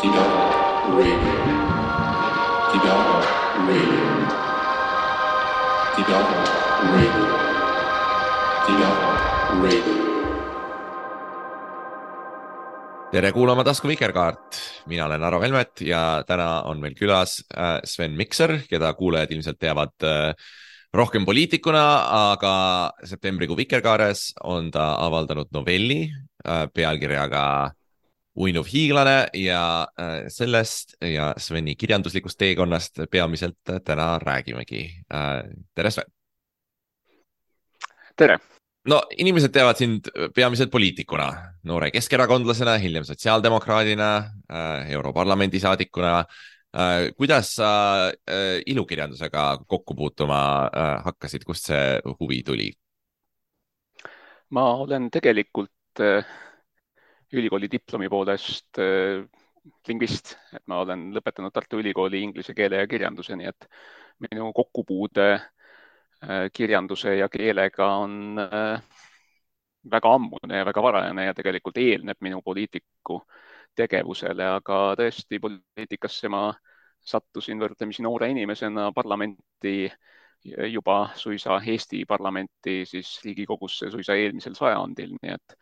Didaho Radio. Didaho Radio. Didaho Radio. Didaho Radio. tere kuulama Tasku Vikerkaart, mina olen Aro Velmet ja täna on meil külas äh, Sven Mikser, keda kuulajad ilmselt teavad äh, rohkem poliitikuna, aga septembrikuu Vikerkaares on ta avaldanud novelli äh, pealkirjaga Uinuv hiiglane ja sellest ja Sveni kirjanduslikust teekonnast peamiselt täna räägimegi. tere, Sven. tere no inimesed teavad sind peamiselt poliitikuna, noore keskerakondlasena, hiljem sotsiaaldemokraadina äh,, Europarlamendi saadikuna äh,. kuidas sa äh, ilukirjandusega kokku puutuma äh, hakkasid, kust see huvi tuli? ma olen tegelikult äh, ülikooli diplomi poolest äh, lingvist, et ma olen lõpetanud Tartu Ülikooli inglise keele ja kirjanduse, nii et minu kokkupuude Äh, kirjanduse ja keelega on äh, väga ammune ja väga varajane ja tegelikult eelneb minu poliitiku tegevusele, aga tõesti poliitikasse ma sattusin võrdlemisi noore inimesena parlamenti juba suisa Eesti parlamenti, siis Riigikogusse suisa eelmisel sajandil, nii et,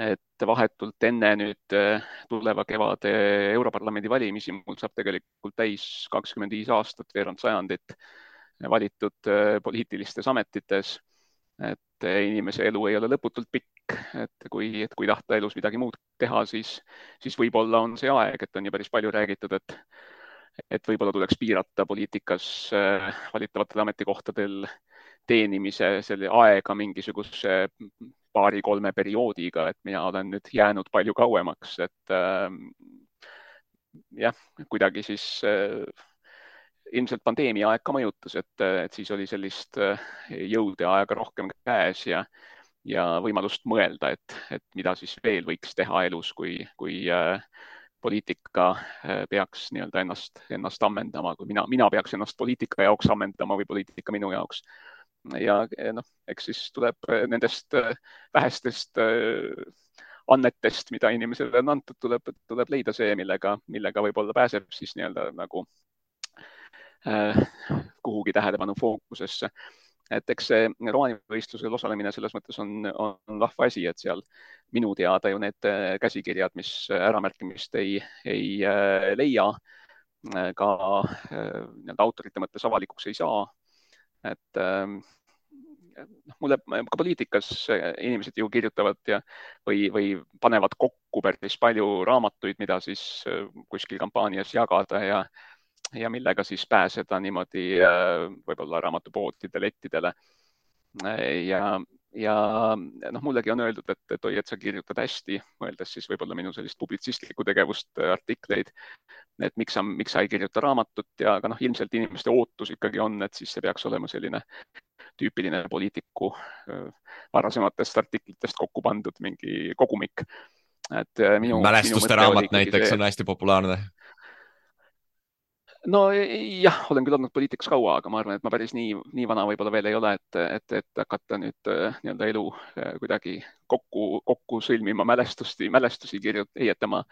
et vahetult enne nüüd äh, tuleva kevade Europarlamendi valimisi mul saab tegelikult täis kakskümmend viis aastat, veerand sajandit valitud äh, poliitilistes ametites. et äh, inimese elu ei ole lõputult pikk, et kui, et kui tahta elus midagi muud teha, siis, siis võib-olla on see aeg, et on ju päris palju räägitud, et et võib-olla tuleks piirata poliitikas äh, valitavatel ametikohtadel teenimise selle aega mingisuguse paari-kolme perioodiga, et mina olen nüüd jäänud palju kauemaks, et äh, jah, kuidagi siis äh, ilmselt pandeemia aeg ka mõjutas, et, et siis oli sellist jõudu ja aega rohkem käes ja, ja võimalust mõelda, et, et mida siis veel võiks teha elus, kui, kui äh, poliitika eh, peaks nii-öelda ennast, ennast ammendama, kui mina, mina peaks ennast poliitika jaoks ammendama või poliitika minu jaoks. Ja noh, eks siis tuleb nendest vähestest annetest, mida inimesele on antud, tuleb, tuleb leida see, millega, millega võib-olla pääseb siis nii-öelda nagu Äh, kuhugi tähelepanu fookusesse. et eks see romaanivõistlusel osalemine selles mõttes on, on vahva asi, et seal minu teada ju need äh, käsikirjad, mis äramärkimist ei, ei äh, leia, ka nii-öelda autorite mõttes avalikuks ei saa. Et ähm, noh, mulle ka poliitikas inimesed ju kirjutavad ja, või, või panevad kokku päris palju raamatuid, mida siis kuskil kampaanias jagada ja ja millega siis pääseda niimoodi äh, võib-olla raamatupoodide lettidele. ja, ja noh, mullegi on öeldud, et, et oi, et sa kirjutad hästi, mõeldes siis võib-olla minu sellist publitsistlikku tegevust, äh, artikleid. et miks sa, miks sa ei kirjuta raamatut ja, aga noh, ilmselt inimeste ootus ikkagi on, et siis see peaks olema selline tüüpiline poliitiku äh, varasematest artiklitest kokku pandud mingi kogumik. et minu. mälestuste minu raamat näiteks see... on hästi populaarne no jah, olen küll olnud poliitikas kaua, aga ma arvan, et ma päris nii, nii vana võib-olla veel ei ole, et, et, et hakata nüüd äh, nii-öelda elu äh, kuidagi kokku, kokku sõlmima mälestusi, mälestusi kirjut-, heietama.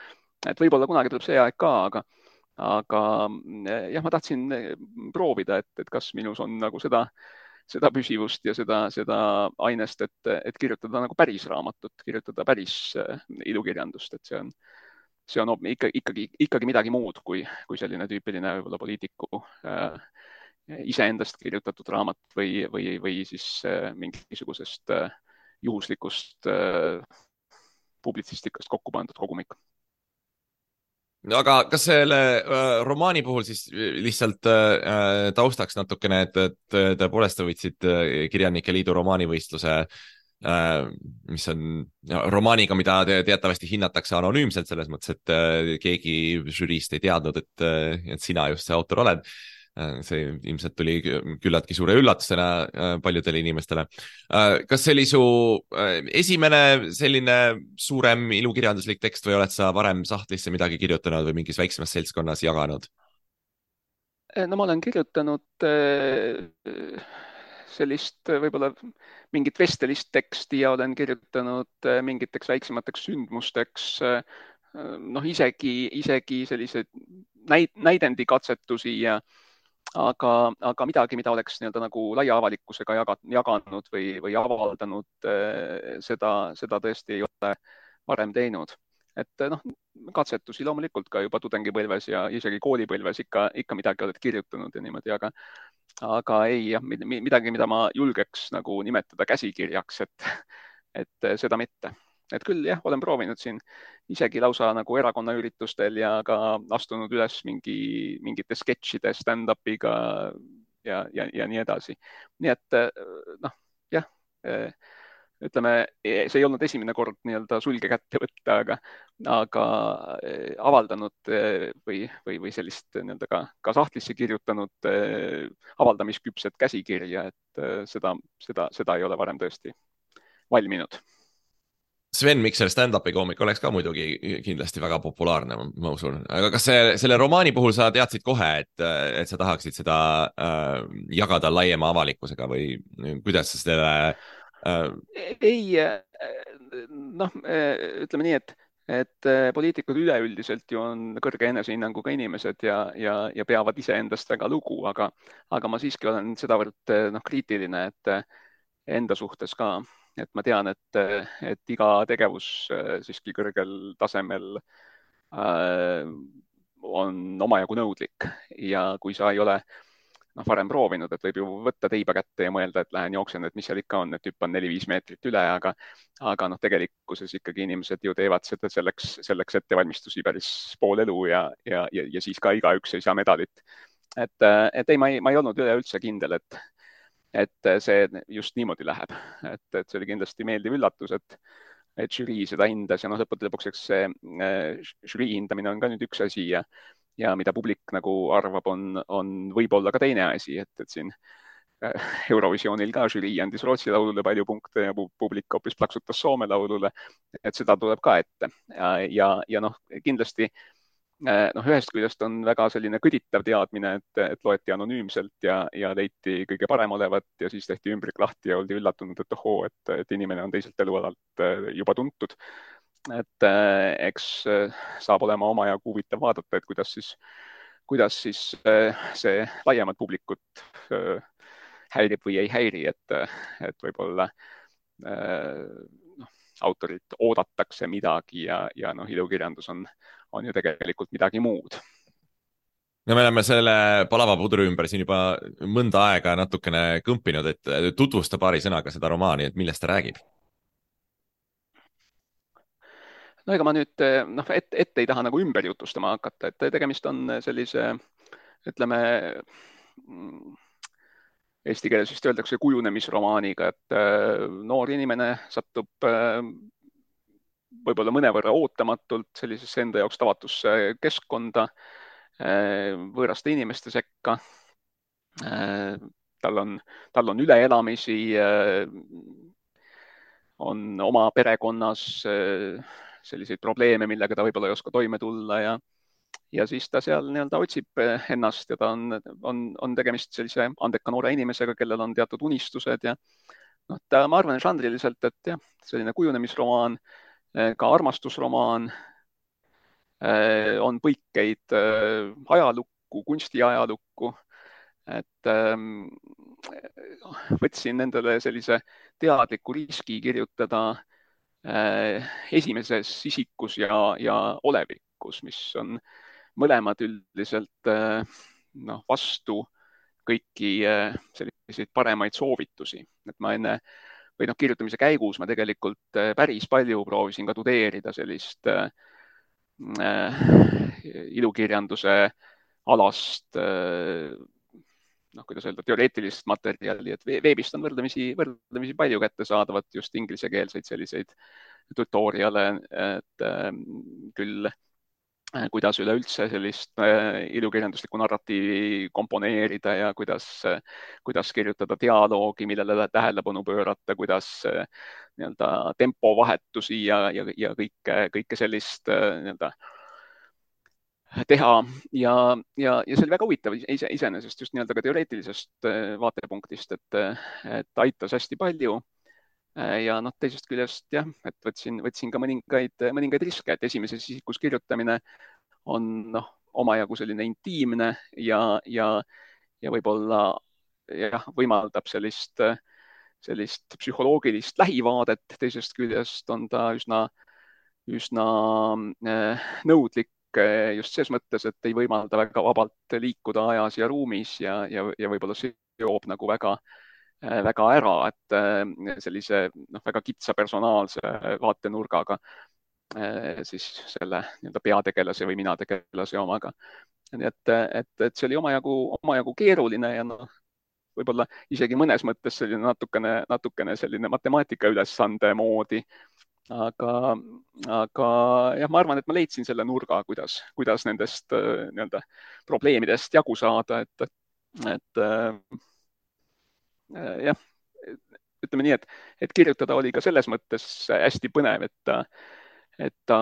et võib-olla kunagi tuleb see aeg ka, aga, aga äh, jah, ma tahtsin proovida, et, et kas minus on nagu seda, seda püsivust ja seda, seda ainest, et, et kirjutada nagu päris raamatut, kirjutada päris ilukirjandust, et see on see on ikka, ikkagi, ikkagi midagi muud kui, kui selline tüüpiline võib-olla poliitiku äh, iseendast kirjutatud raamat või, või, või siis äh, mingisugusest äh, juhuslikust äh, publitsistikast kokku pandud kogumik. No aga kas selle äh, romaani puhul siis lihtsalt äh, taustaks natukene, et, et tõepoolest sa võitsid äh, Kirjanike Liidu romaanivõistluse äh, Äh, mis on romaaniga, mida te teatavasti hinnatakse anonüümselt selles mõttes, et äh, keegi žüriist ei teadnud, et, äh, et sina just see autor oled. see ilmselt tuli küllaltki suure üllatusena paljudele inimestele. kas see oli su esimene selline suurem ilukirjanduslik tekst või oled sa varem sahtlisse midagi kirjutanud või mingis väiksemas seltskonnas jaganud? no ma olen kirjutanud sellist võib-olla mingit vestelist teksti ja olen kirjutanud äh, mingiteks väiksemateks sündmusteks äh, noh, isegi, isegi selliseid näid, näidendikatsetusi ja aga, aga midagi, mida oleks nii-öelda nagu laia avalikkusega jaganud või, või avaldanud, seda, seda tõesti ei ole varem teinud. et noh, katsetusi loomulikult ka juba tudengipõlves ja isegi koolipõlves ikka, ikka midagi oled kirjutanud ja niimoodi, aga, aga ei jah, midagi, mida ma julgeks nagu nimetada käsikirjaks, et, et seda mitte et küll jah, olen proovinud siin isegi lausa nagu erakonnaüritustel ja ka astunud üles mingi, mingite sketšide stand-up'iga ja, ja, ja nii edasi. nii et noh, jah, ütleme, see ei olnud esimene kord nii-öelda sulge kätte võtta, aga, aga avaldanud või, või, või sellist nii-öelda ka, ka sahtlisse kirjutanud avaldamisküpset käsikirja, et seda, seda, seda ei ole varem tõesti valminud Sven Mikser stand-up'i koomik oleks ka muidugi kindlasti väga populaarne, ma usun, aga kas see, selle romaani puhul sa teadsid kohe, et, et sa tahaksid seda äh, jagada laiema avalikkusega või kuidas sa selle äh...? ei, noh, ütleme nii, et, et poliitikud üleüldiselt ju on kõrge enesehinnanguga inimesed ja, ja, ja peavad iseendast väga lugu, aga, aga ma siiski olen sedavõrd noh, kriitiline, et enda suhtes ka. Et ma tean, et, et iga tegevus äh, siiski kõrgel tasemel äh, on omajagu nõudlik. Ja kui sa ei ole noh, varem proovinud, et võib ju võtta teiba kätte ja mõelda, et lähen jooksen, et mis seal ikka on, et hüppan neli-viis meetrit üle, aga, aga noh, tegelikkuses ikkagi inimesed ju teevad seda selleks, selleks ettevalmistusi päris pool elu ja, ja, ja, ja siis ka igaüks ei saa medalit. et, et ei, ma ei, ma ei olnud üleüldse kindel, et, et see just niimoodi läheb, et, et see oli kindlasti meeldiv üllatus, et, et žürii seda hindas ja noh, lõppude lõpuks, eks see äh, žürii hindamine on ka nüüd üks asi ja, ja mida publik nagu arvab, on, on võib-olla ka teine asi, et, et siin äh, Eurovisioonil ka žürii andis Rootsi laulule palju punkte ja publik hoopis plaksutas Soome laulule. et seda tuleb ka ette ja, ja, noh, kindlasti Äh, noh, ühest küljest on väga selline kõditav teadmine, et, et loeti anonüümselt ja, ja leiti kõige parem olevat ja siis tehti ümbrik lahti ja oldi üllatunud, et ohoo, et, et inimene on teiselt elualalt äh, juba tuntud. Et äh, eks saab olema omajagu huvitav vaadata, et kuidas siis, kuidas siis see laiemat publikut häirib või ei häiri, et, et võib-olla noh, autorilt oodatakse midagi ja, ja noh, ilukirjandus on on ju tegelikult midagi muud no me oleme selle palava pudru ümber siin juba mõnda aega natukene kõmpinud, et tutvusta paari sõnaga seda romaani, et millest ta räägib. No ega ma nüüd noh, ette et ei taha nagu ümber jutustama hakata, et tegemist on sellise, ütleme eesti keeles vist öeldakse kujunemisromaaniga, et noor inimene satub võib-olla mõnevõrra ootamatult sellisesse enda jaoks tavatusse keskkonda, võõraste inimeste sekka. Tal on, tal on üleelamisi, on oma perekonnas selliseid probleeme, millega ta võib-olla ei oska toime tulla ja, ja siis ta seal nii-öelda otsib ennast ja ta on, on, on tegemist sellise andeka noore inimesega, kellel on teatud unistused ja noh, ta, ma arvan, žanriliselt, et jah, selline kujunemisromaan Äh, ka armastusromaan, äh, on põikeid äh, ajalukku, kunstiajalukku. et ähm, võtsin endale sellise teadliku riski kirjutada esimeses isikus ja, ja olevikus, mis on mõlemad üldiselt noh, vastu kõiki selliseid paremaid soovitusi, et ma enne või noh, kirjutamise käigus ma tegelikult äh, päris palju proovisin ka tudeerida sellist äh, äh, ilukirjanduse alast äh, noh, kuidas öelda, teoreetilist materjali, et veebist on võrdlemisi, võrdlemisi palju kättesaadavat just inglisekeelseid selliseid tutorial'e, et äh, küll Äh, kuidas üleüldse sellist äh, ilukirjanduslikku narratiivi komponeerida ja kuidas, äh, kuidas kirjutada dialoogi, millele tähelepanu pöörata, kuidas nii-öelda tempovahetusi ja, ja, ja kõike, kõike sellist nii-öelda teha. Ja, ja, ja see oli väga huvitav ise, iseenesest just nii-öelda ka teoreetilisest vaatepunktist, et, et aitas hästi palju. Ja noh, teisest küljest jah, et võtsin, võtsin ka mõningaid, mõningaid riske, et esimeses isikus kirjutamine on noh, omajagu selline intiimne ja, ja, ja võib-olla jah, võimaldab sellist, sellist psühholoogilist lähivaadet, teisest küljest on ta üsna, üsna äh, nõudlik äh, just ses mõttes, et ei võimalda väga vabalt liikuda ajas ja ruumis ja, ja, ja võib-olla seob nagu väga, äh, väga ära, et sellise noh, väga kitsa personaalse vaatenurgaga siis selle nii-öelda peategelase või minategelase omaga. nii et, et, et see oli omajagu, omajagu keeruline ja noh, võib-olla isegi mõnes mõttes selline natukene, natukene selline matemaatikaülesande moodi. Aga, aga jah, ma arvan, et ma leidsin selle nurga, kuidas, kuidas nendest äh, nii-öelda probleemidest jagu saada, et, et äh, jah, ütleme nii, et, et kirjutada oli ka selles mõttes hästi põnev, et et ta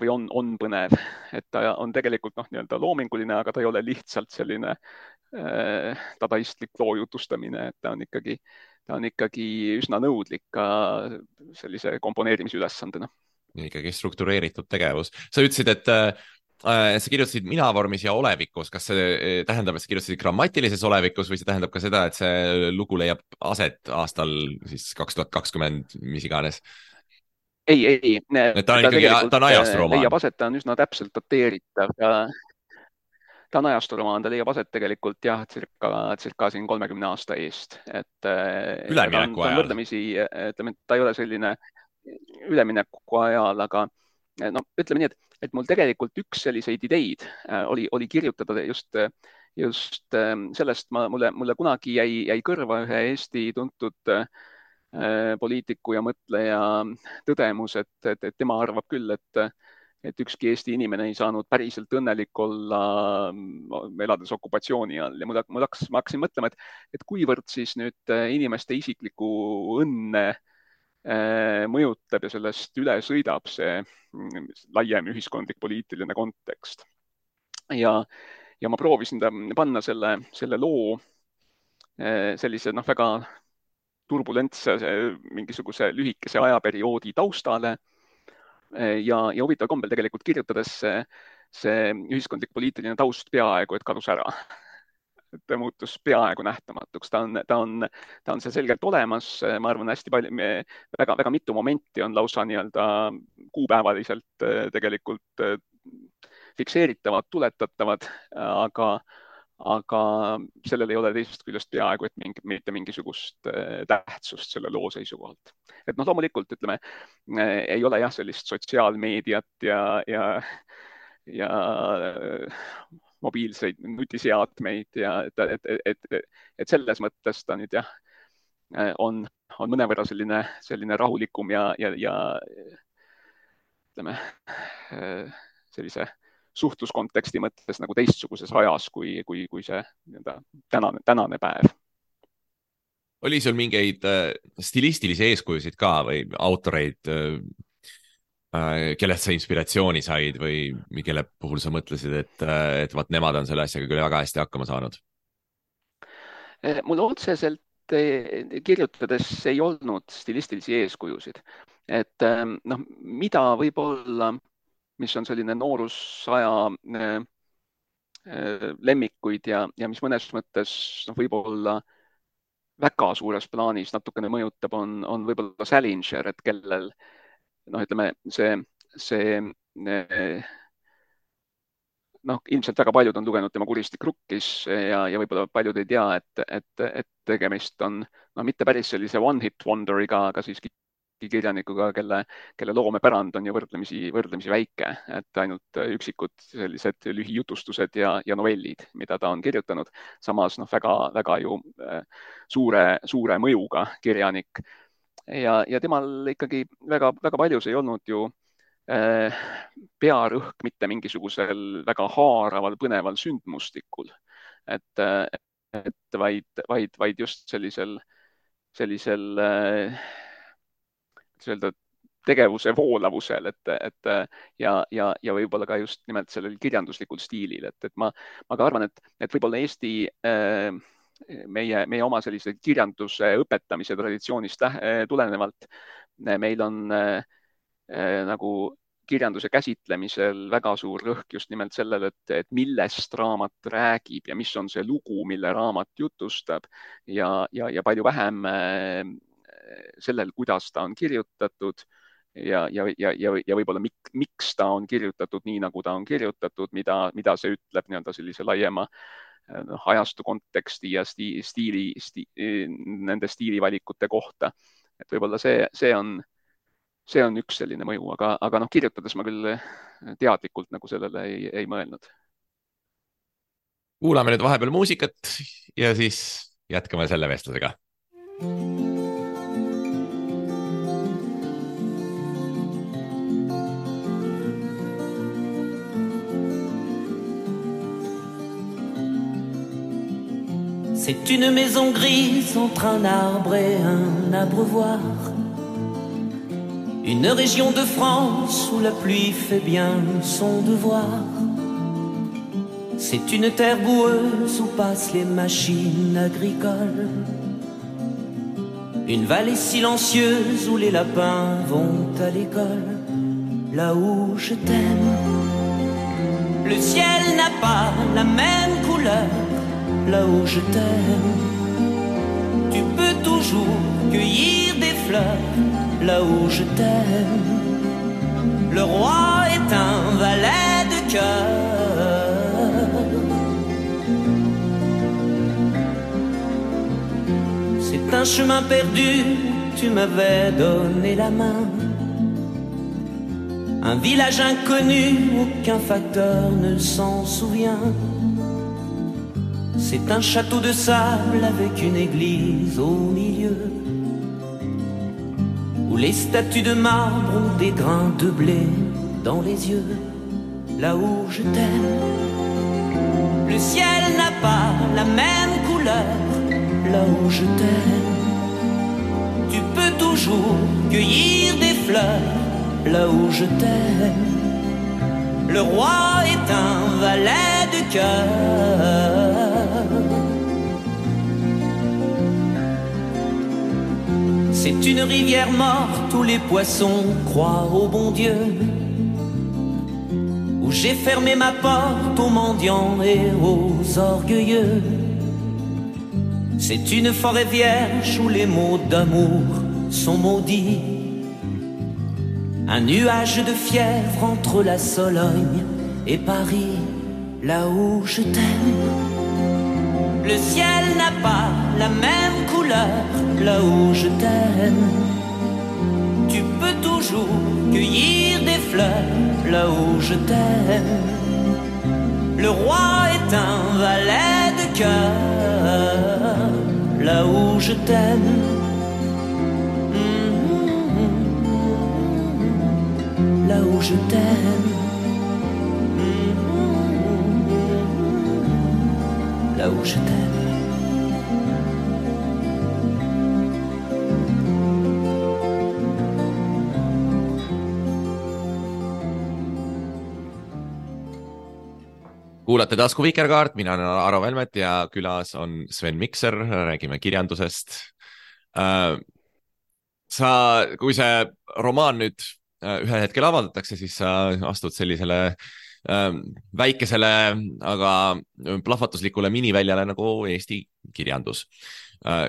või on, on põnev, et ta on tegelikult noh, nii-öelda loominguline, aga ta ei ole lihtsalt selline äh, dadaistlik loo jutustamine, et ta on ikkagi, ta on ikkagi üsna nõudlik ka sellise komponeerimisülesandena. ikkagi struktureeritud tegevus. sa ütlesid, et äh, sa kirjutasid mina vormis ja olevikus, kas see äh, tähendab, et sa kirjutasid grammatilises olevikus või see tähendab ka seda, et see lugu leiab aset aastal siis kaks tuhat kakskümmend, mis iganes? ei, ei. ta on ikkagi, ta on ajasturomaan. leiab aset, ta on üsna täpselt dateeritav ja ta on ajasturomaan, ta leiab aset tegelikult jah, circa, circa siin kolmekümne aasta eest, et. Äh, ülemineku ajal. võrdlemisi, ütleme, et ta ei ole selline ülemineku ajal, aga no ütleme nii, et, et mul tegelikult üks selliseid ideid äh, oli, oli kirjutada just, just ähm, sellest ma, mulle, mulle kunagi jäi, jäi kõrva ühe Eesti tuntud äh, Äh, poliitiku ja mõtleja tõdemus, et, et, et tema arvab küll, et, et ükski Eesti inimene ei saanud päriselt õnnelik olla mm, elades okupatsiooni all ja mul, hakkas, ma hakkasin mõtlema, et, et kuivõrd siis nüüd äh, inimeste isiklikku õnne äh, mõjutab ja sellest üle sõidab see mm, laiem ühiskondlik poliitiline kontekst. ja, ja ma proovisin panna selle, selle loo sellise noh, väga turbulentse mingisuguse lühikese ajaperioodi taustale. Ja, ja huvitaval kombel tegelikult kirjutades see, see ühiskondlik poliitiline taust peaaegu et kadus ära. ta muutus peaaegu nähtamatuks, ta on, ta on, ta on seal selgelt olemas, ma arvan, hästi palju, väga-väga mitu momenti on lausa nii-öelda kuupäevaliselt tegelikult fikseeritavad, tuletatavad, aga aga sellel ei ole teisest küljest peaaegu et mingi, mitte mingisugust äh, tähtsust selle loo seisukohalt. et noh, loomulikult ütleme, äh, ei ole jah, sellist sotsiaalmeediat ja, ja, ja äh, mobiilseid nutiseadmeid ja et, et, et, et, selles mõttes ta nüüd jah, on, on mõnevõrra selline, selline rahulikum ja, ja, ja ütleme sellise suhtluskonteksti mõttes nagu teistsuguses ajas, kui, kui, kui see nii-öelda tänane, tänane päev. oli sul mingeid äh, stilistilisi eeskujusid ka või autoreid äh,, äh kellelt sa inspiratsiooni said või kelle puhul sa mõtlesid, et, äh, et vot nemad on selle asjaga küll väga hästi hakkama saanud? Äh, mul otseselt kirjutades ei olnud stilistilisi eeskujusid, et noh, mida võib-olla mis on selline noorusaja äh, äh, lemmikuid ja, ja mis mõnes mõttes noh, võib-olla väga suures plaanis natukene mõjutab, on, on võib-olla Salinger, et kellel noh, ütleme see, see äh, noh, ilmselt väga paljud on lugenud tema Kuristik rukkis ja, ja võib-olla paljud ei tea, et, et, et tegemist on no mitte päris sellise one-hit wonder'iga, aga siiski kirjanikuga, kelle, kelle loomepärand on ju võrdlemisi, võrdlemisi väike, et ainult üksikud sellised lühijutustused ja, ja novellid, mida ta on kirjutanud. samas noh, väga-väga ju äh, suure, suure mõjuga kirjanik. ja, ja temal ikkagi väga-väga paljus ei olnud ju äh, pearõhk mitte mingisugusel väga haaraval, põneval sündmustikul, et, et vaid, vaid, vaid just sellisel, sellisel äh, kuidas öelda, tegevuse voolavusel, et, et ja, ja, ja võib-olla ka just nimelt sellel kirjanduslikul stiilil, et, et ma, ma ka arvan, et, et võib-olla Eesti äh, meie, meie oma sellise kirjanduse õpetamise traditsioonist tulenevalt meil on nagu kirjanduse käsitlemisel väga suur rõhk just nimelt sellele, et, et millest raamat räägib ja mis on see lugu, mille raamat jutustab. Ja, ja, ja palju vähem äh, sellel, kuidas ta on kirjutatud ja, ja, ja, ja, ja võib-olla mik, miks ta on kirjutatud nii, nagu ta on kirjutatud, mida, mida see ütleb nii-öelda sellise laiema noh, ajastu konteksti ja stiili, stiili sti,, nende stiilivalikute kohta. et võib-olla see, see on see on üks selline mõju, aga, aga noh, kirjutades ma küll teadlikult nagu sellele ei, ei mõelnud. kuulame nüüd vahepeal muusikat ja siis jätkame selle vestlusega. C'est une maison grise entre un arbre et un abreuvoir. Une région de France où la pluie fait bien son devoir. C'est une terre boueuse où passent les machines agricoles. Une vallée silencieuse où les lapins vont à l'école. Là où je t'aime. Le ciel n'a pas la même couleur. Là où je t'aime. Tu peux toujours cueillir des fleurs là où je t'aime. Le roi est un valet de cœur. C'est un chemin perdu, tu m'avais donné la main. Un village inconnu, aucun facteur ne s'en souvient. C'est un château de sable avec une église au milieu les statues de marbre ont des grains de blé dans les yeux, là où je t'aime. Le ciel n'a pas la même couleur, là où je t'aime. Tu peux toujours cueillir des fleurs, là où je t'aime. Le roi est un valet de cœur. C'est une rivière morte où les poissons croient au bon Dieu. Où j'ai fermé ma porte aux mendiants et aux orgueilleux. C'est une forêt vierge où les mots d'amour sont maudits. Un nuage de fièvre entre la Sologne et Paris, là où je t'aime. Le ciel n'a pas la même là où je t'aime. Tu peux toujours cueillir des fleurs là où je t'aime. Le roi est un valet de cœur là où je t'aime. Là où je t'aime. Là où je t'aime. Kuulate tasku Vikerkaart, mina olen Aro Velmet ja külas on Sven Mikser, räägime kirjandusest. Äh, sa, kui see romaan nüüd äh, ühel hetkel avaldatakse, siis sa astud sellisele äh, väikesele, aga plahvatuslikule miniväljale nagu Eesti kirjandus.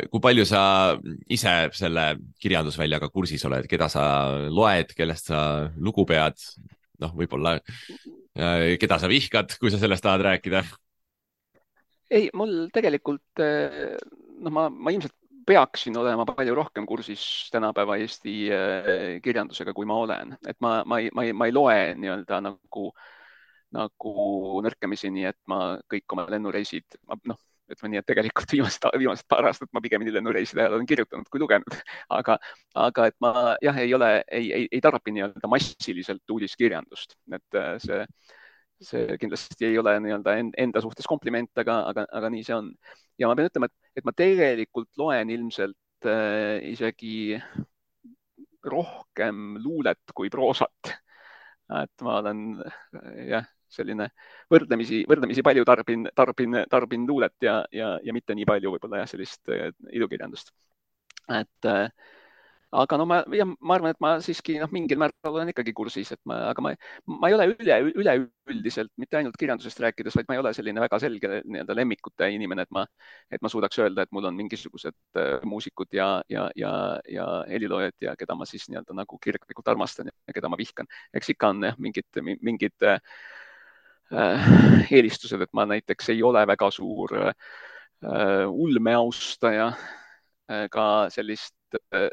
kui palju sa ise selle kirjandusväljaga kursis oled, keda sa loed, kellest sa lugu pead? noh, võib-olla keda sa vihkad, kui sa sellest tahad rääkida? ei, mul tegelikult noh, ma, ma ilmselt peaksin olema palju rohkem kursis tänapäeva Eesti äh, kirjandusega, kui ma olen, et ma, ma ei, ma ei, ma ei loe nii-öelda nagu, nagu nõrkemisi, nii et ma kõik oma lennureisid, noh, ütleme nii, et tegelikult viimased, viimased paar aastat ma pigemini lennureiside ajal olen kirjutanud kui lugenud, aga, aga et ma jah, ei ole, ei, ei, ei tarbi nii-öelda massiliselt uudiskirjandust, et äh, see see kindlasti ei ole nii-öelda enda suhtes kompliment, aga, aga, aga nii see on. ja ma pean ütlema, et, et ma tegelikult loen ilmselt äh, isegi rohkem luulet kui proosat. et ma olen jah, selline võrdlemisi, võrdlemisi palju tarbin, tarbin, tarbin luulet ja, ja, ja mitte nii palju võib-olla jah, sellist ilukirjandust. et äh, aga no ma, ma arvan, et ma siiski noh, mingil määral olen ikkagi kursis, et ma, aga ma, ma ei ole üle, üleüldiselt mitte ainult kirjandusest rääkides, vaid ma ei ole selline väga selge nii-öelda lemmikute inimene, et ma, et ma suudaks öelda, et mul on mingisugused äh, muusikud ja, ja, ja, ja heliloojad ja keda ma siis nii-öelda nagu kirglikult armastan ja keda ma vihkan. eks ikka on jah, mingid, mingid äh, eelistused, et ma näiteks ei ole väga suur äh, ulmeaustaja äh, ka sellist äh,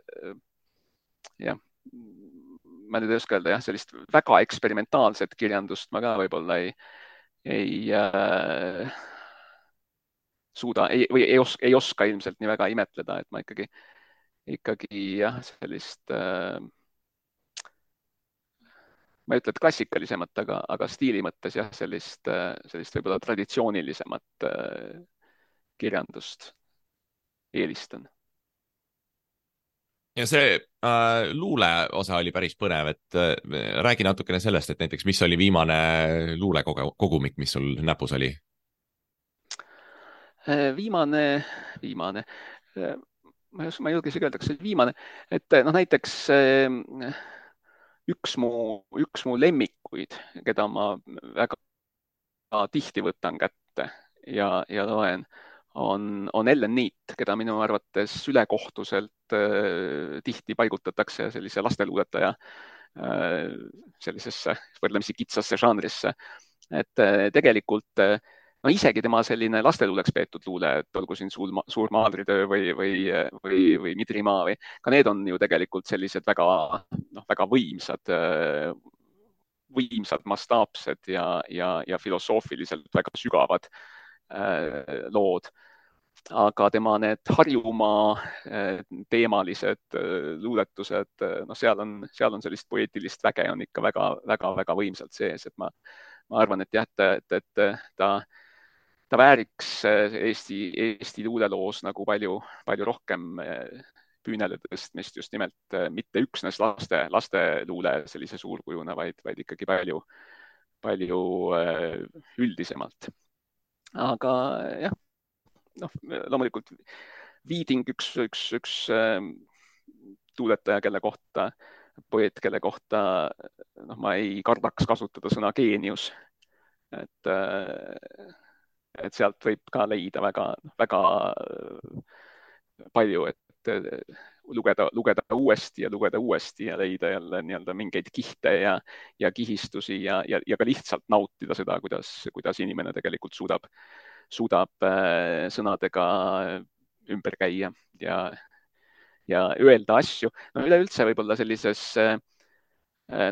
jah, ma nüüd ei oska öelda jah, sellist väga eksperimentaalset kirjandust ma ka võib-olla ei, ei äh, suuda ei, või ei oska, ei oska ilmselt nii väga imetleda, et ma ikkagi, ikkagi jah, sellist äh, ma ei ütle, et klassikalisemat, aga, aga stiili mõttes jah, sellist, äh, sellist võib-olla traditsioonilisemat äh, kirjandust eelistan ja see äh, luule osa oli päris põnev, et äh, räägi natukene sellest, et näiteks, mis oli viimane luulekogumik, mis sul näpus oli? Äh, viimane, viimane, äh, ma ei oska, ma ei julge isegi öelda, kas see oli viimane, et noh, näiteks üks mu, üks mu lemmikuid, keda ma väga tihti võtan kätte ja, ja loen on, on Ellen Neat, keda minu arvates ülekohtuselt äh, tihti paigutatakse sellise lasteluuletaja äh, sellisesse võrdlemisi kitsasse žanrisse. et äh, tegelikult äh, no isegi tema selline lasteluuleks peetud luule, et olgu siin suur, suur maadritöö või, või, või, või Midrimaa või ka need on ju tegelikult sellised väga, noh, väga võimsad äh, võimsad, mastaapsed ja, ja, ja filosoofiliselt väga sügavad äh, lood. Aga tema need Harjumaa eh, teemalised eh, luuletused, noh, seal on, seal on sellist poeetilist väge on ikka väga-väga-väga võimsalt sees, et ma, ma arvan, et jah, et, et, et ta, ta vääriks Eesti, Eesti luuleloos nagu palju, palju rohkem püünele tõstmist just nimelt mitte üksnes laste, lasteluule sellise suurkujuna, vaid, vaid ikkagi palju, palju üldisemalt. aga jah noh, loomulikult Viiding, üks, üks, üks tuuletaja, kelle kohta, poeet, kelle kohta noh, ma ei kardaks kasutada sõna geenius. et et sealt võib ka leida väga, väga palju, et lugeda, lugeda uuesti ja lugeda uuesti ja leida jälle nii-öelda mingeid kihte ja, ja kihistusi ja, ja, ja ka lihtsalt nautida seda, kuidas, kuidas inimene tegelikult suudab suudab äh, sõnadega ümber käia ja, ja öelda asju. no üleüldse võib-olla sellises äh,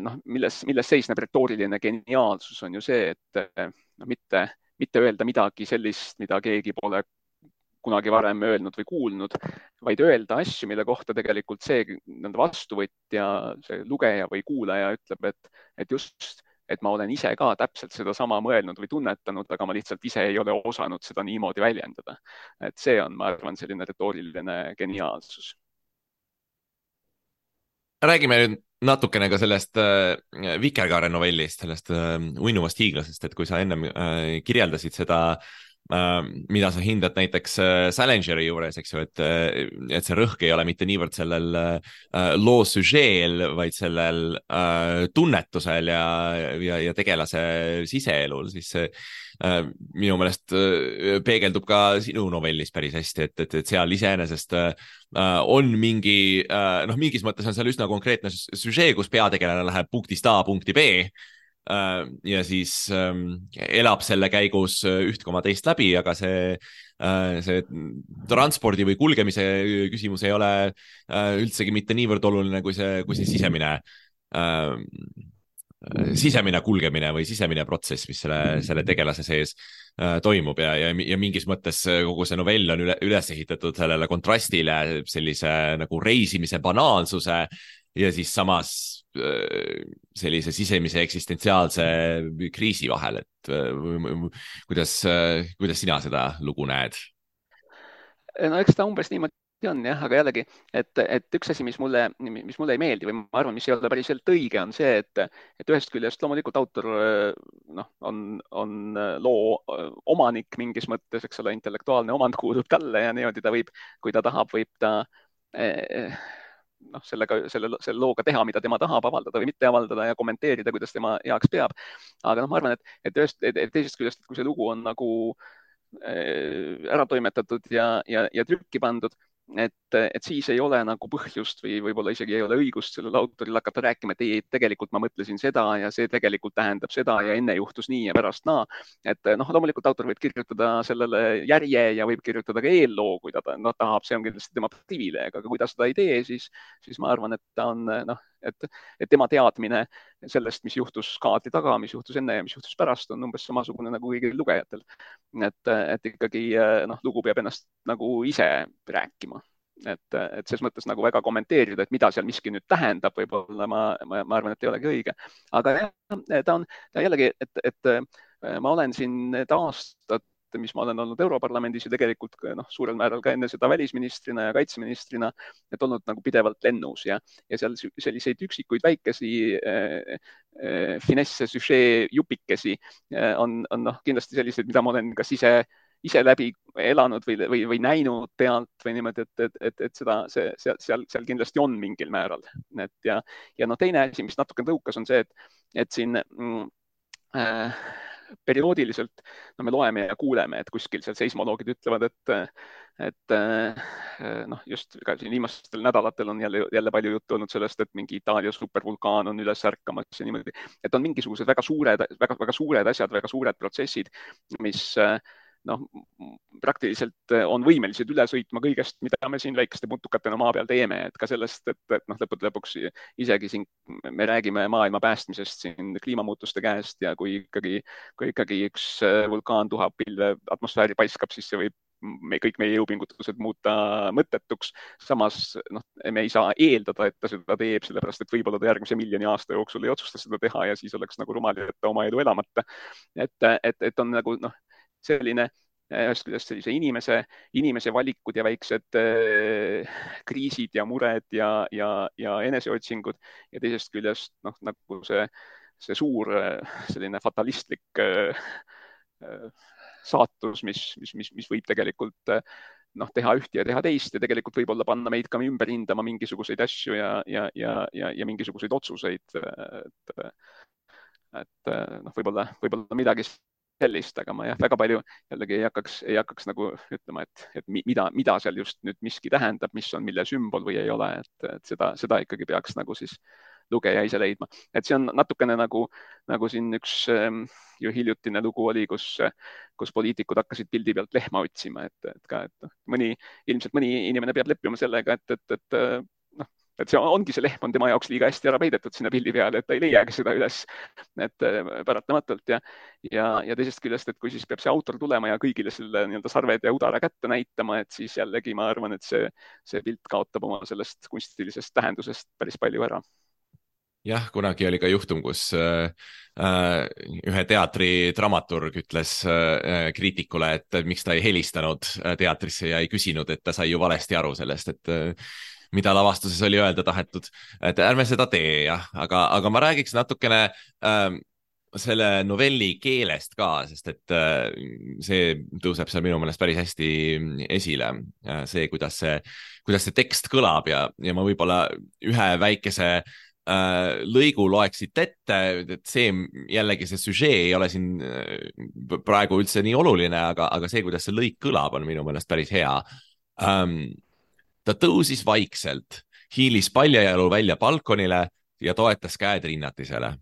noh, milles, milles seisneb retooriline geniaalsus, on ju see, et noh, mitte, mitte öelda midagi sellist, mida keegi pole kunagi varem öelnud või kuulnud, vaid öelda asju, mille kohta tegelikult see nii-öelda vastuvõtja, see lugeja või kuulaja ütleb, et, et just et ma olen ise ka täpselt sedasama mõelnud või tunnetanud, aga ma lihtsalt ise ei ole osanud seda niimoodi väljendada. et see on, ma arvan, selline retooriline geniaalsus. räägime nüüd natukene ka sellest äh, Vikerkaare novellist, sellest äh, uinuvast hiiglasest, et kui sa ennem äh, kirjeldasid seda äh, mida sa hindad näiteks äh, Salingeri juures, eks ju, et, äh, et see rõhk ei ole mitte niivõrd sellel loo süžeel, vaid sellel tunnetusel ja, ja, ja tegelase siseelul, siis see minu meelest peegeldub ka sinu novellis päris hästi, et, et, et seal iseenesest on mingi, noh, mingis mõttes on seal üsna konkreetne süžee, kus peategelane läheb punktist A punkti B Äh, ja siis ähm, elab selle käigus äh, üht koma teist läbi, aga see, äh, see transpordi või kulgemise küsimus ei ole üldsegi mitte niivõrd oluline kui see, kui see sisemine sisemine kulgemine või sisemine protsess, mis selle, selle tegelase sees äh, toimub ja, ja, ja mingis mõttes kogu see novell on üle, üles ehitatud sellele kontrastile, sellise nagu reisimise banaalsuse ja siis samas Äh, sellise sisemise eksistentsiaalse kriisi vahel, et äh, kuidas, äh, kuidas sina seda lugu näed? no eks ta umbes niimoodi on jah, aga jällegi, et, et üks asi, mis mulle, mis mulle ei meeldi või ma arvan, mis ei ole päriselt õige, on see, et, et ühest küljest loomulikult autor noh, on loo omanik mingis mõttes, eks ole, intellektuaalne omand kuulub talle ja niimoodi ta võib, kui ta tahab, võib ta noh, sellega, selle, selle looga teha, mida tema tahab avaldada või mitte avaldada ja kommenteerida, kuidas tema heaks peab. aga noh, ma arvan, et, et ühest, teisest küljest, kui see lugu on nagu ära toimetatud ja, ja, ja trükki pandud, et, et siis ei ole nagu põhjust või võib-olla isegi ei ole õigust sellel autoril hakata rääkima, et ei, tegelikult ma mõtlesin seda ja see tegelikult tähendab seda ja enne juhtus nii ja pärast naa. et noh, loomulikult autor võib kirjutada sellele järje ja võib kirjutada ka eelloo, kui ta no, tahab, see on kindlasti tema privileeg, aga kui ta seda ei tee, siis, siis ma arvan, et ta on noh, et, et tema teadmine sellest, mis juhtus kaadri taga, mis juhtus enne ja mis juhtus pärast, on umbes samasugune nagu kõigil lugejatel. et, et ikkagi noh, lugu peab ennast nagu ise rääkima et, et selles mõttes nagu väga kommenteerida, et mida seal miski nüüd tähendab, võib-olla ma, ma, ma arvan, et ei olegi õige. aga jah, ta on ta jällegi, et, et ma olen siin aastat mis ma olen olnud Europarlamendis ja tegelikult noh, suurel määral ka enne seda välisministrina ja kaitseministrina, et olnud nagu pidevalt lennus ja, ja seal selliseid üksikuid väikesi äh, äh, finesse, süžee jupikesi äh, on, on noh, kindlasti selliseid, mida ma olen kas ise ise läbi elanud või, või, või näinud pealt või niimoodi, et, et, et, et seda, see seal, seal, seal kindlasti on mingil määral. et ja, ja noh, teine asi, mis natuke tõukas, on see, et, et siin mm, äh, perioodiliselt no me loeme ja kuuleme, et kuskil seal seismoloogid ütlevad, et, et äh, noh, just ka siin viimastel nädalatel on jälle, jälle palju juttu olnud sellest, et mingi Itaalia supervulkaan on üles ärkamas ja niimoodi, et on mingisugused väga suured, väga-väga suured asjad, väga suured protsessid, mis äh, noh, praktiliselt eh, on võimelised üle sõitma kõigest, mida me siin väikeste putukatena maa peal teeme, et ka sellest, et, et noh, lõppude lõpuks isegi siin me räägime maailma päästmisest siin kliimamuutuste käest ja kui ikkagi, kui ikkagi üks eh, vulkaan tuhab pilve atmosfääri paiskab, siis see võib me kõik meie jõupingutused muuta mõttetuks. samas noh, me ei saa eeldada, et ta seda teeb, sellepärast et võib-olla ta järgmise miljoni aasta jooksul ei otsusta seda teha ja siis oleks nagu rumal jätta oma edu elamata. et, et, et on nagu noh, selline eh, ühest küljest sellise inimese, inimese valikud ja väiksed äh, kriisid ja mured ja, ja, ja eneseotsingud ja teisest küljest noh, nagu see, see suur äh, selline fatalistlik saatus, mis, mis, mis, mis võib tegelikult noh, teha ühte ja teha teist ja tegelikult võib-olla panna meid ka ümber hindama mingisuguseid asju ja, ja, ja, ja, ja mingisuguseid otsuseid. et, et noh, võib-olla, võib-olla midagi sellist, aga ma jah, väga palju jällegi ei hakkaks, ei hakkaks nagu ütlema, et, et mida, mida seal just nüüd miski tähendab, mis on mille sümbol või ei ole, et, et seda, seda ikkagi peaks nagu siis lugeja ise leidma. et see on natukene nagu, nagu siin üks ähm, ju hiljutine lugu oli, kus, kus poliitikud hakkasid pildi pealt lehma otsima, et, et ka, et noh, mõni, ilmselt mõni inimene peab leppima sellega, et, et, et et see ongi, see lehm on tema jaoks liiga hästi ära peidetud sinna pildi peale, et ta ei leiagi seda üles. et äh, paratamatult ja, ja, ja teisest küljest, et kui siis peab see autor tulema ja kõigile selle nii-öelda sarved ja udara kätte näitama, et siis jällegi ma arvan, et see, see pilt kaotab oma sellest kunstilisest tähendusest päris palju ära jah, kunagi oli ka juhtum, kus äh, äh ühe teatri dramaturg ütles äh, kriitikule, et miks ta ei helistanud äh, teatrisse ja ei küsinud, et ta sai ju valesti aru sellest, et äh, mida lavastuses oli öelda tahetud, et ärme seda tee jah, aga, aga ma räägiks natukene ähm, selle novelli keelest ka, sest et äh, see tõuseb seal minu meelest päris hästi esile. see, kuidas see, kuidas see tekst kõlab ja, ja ma võib-olla ühe väikese äh, lõigu loeksid ette, et see jällegi see süžee ei ole siin äh, praegu üldse nii oluline, aga, aga see, kuidas see lõik kõlab, on minu meelest päris hea. Um, ta tõusis vaikselt, hiilis paljajalu välja balkonile ja toetas käed rinnatisele.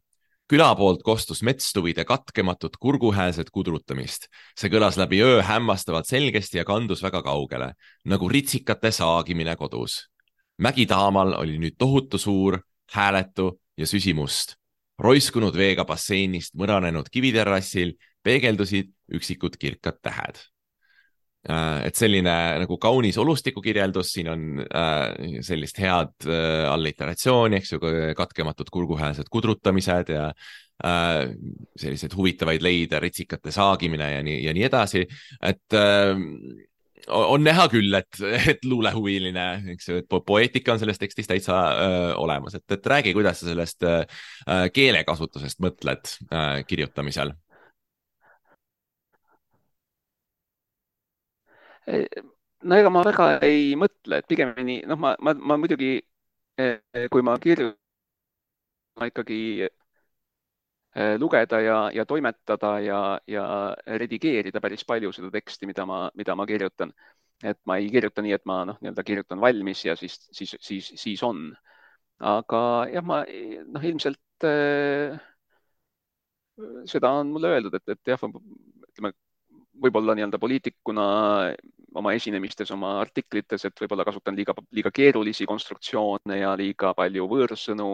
küla poolt kostus metstuvide katkematut kurguhäälset kudrutamist. see kõlas läbi öö hämmastavalt selgesti ja kandus väga kaugele, nagu ritsikate saagimine kodus. mägi taamal oli nüüd tohutu suur, hääletu ja süsimust. roiskunud veega basseinist mõranenud kiviterrassil peegeldusid üksikud kirkad tähed Äh, et selline nagu kaunis olustikukirjeldus, siin on äh, sellist head äh, alliteratsiooni, eks ju, katkematud kurguhääsed kudrutamised ja äh, selliseid huvitavaid leide, ritsikate saagimine ja nii, ja nii edasi. et äh, on näha küll, et, et luulehuviline, eks ju, et poeetika on selles tekstis täitsa äh, olemas, et, et räägi, kuidas sa sellest äh, keelekasutusest mõtled äh, kirjutamisel no ega ma väga ei mõtle, et pigemini noh, ma, ma, ma muidugi, kui ma kirjutan, ma ikkagi lugeda ja, ja toimetada ja, ja redigeerida päris palju seda teksti, mida ma, mida ma kirjutan. et ma ei kirjuta nii, et ma noh, nii-öelda kirjutan valmis ja siis, siis, siis, siis on. aga jah, ma noh, ilmselt äh, seda on mulle öeldud, et, et jah, ütleme võib-olla nii-öelda poliitikuna oma esinemistes, oma artiklites, et võib-olla kasutan liiga, liiga keerulisi konstruktsioone ja liiga palju võõrsõnu.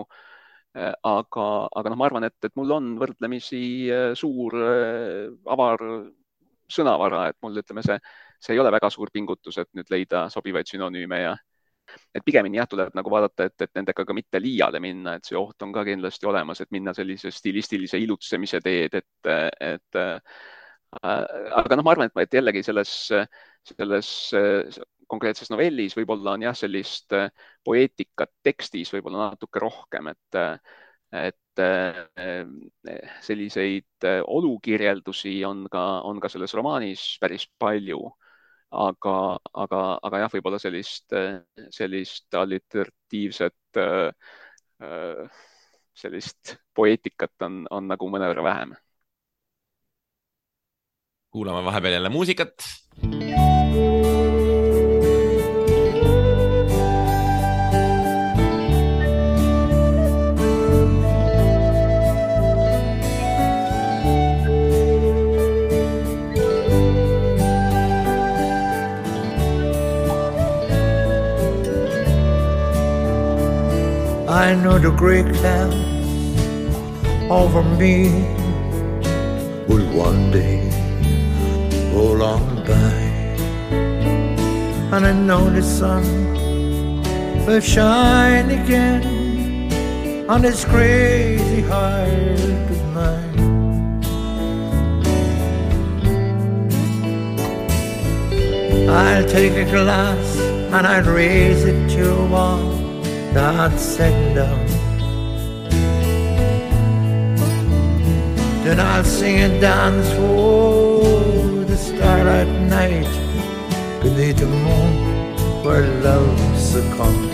aga, aga noh, ma arvan, et, et mul on võrdlemisi äh, suur äh, avar sõnavara, et mul ütleme, see, see ei ole väga suur pingutus, et nüüd leida sobivaid sünonüüme ja et pigemini jah, tuleb nagu vaadata, et, et nendega ka mitte liiale minna, et see oht on ka kindlasti olemas, et minna sellise stilistilise ilutsemise teed, et, et aga noh, ma arvan, et jällegi selles, selles konkreetses novellis võib-olla on jah, sellist poeetikat tekstis võib-olla natuke rohkem, et, et selliseid olukirjeldusi on ka, on ka selles romaanis päris palju. aga, aga, aga jah, võib-olla sellist, sellist alliteratiivset, sellist poeetikat on, on nagu mõnevõrra vähem kuulame vahepeal jälle muusikat. I know the great clouds over me will one day roll on by. And I know the sun will shine again on this crazy heart of mine. I'll take a glass and I'll raise it to a wall that's setting down. Then I'll sing and dance for starlight night beneath the moon where love succumbed.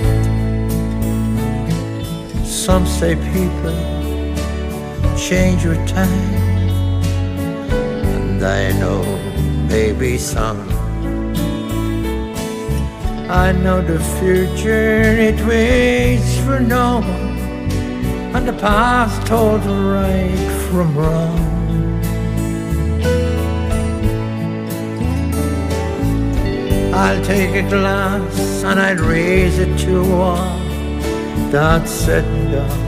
Some say people change with time, and I know maybe some. I know the future it waits for no one, and the past told right from wrong. I'll take a glass and I'll raise it to wall that's setting down.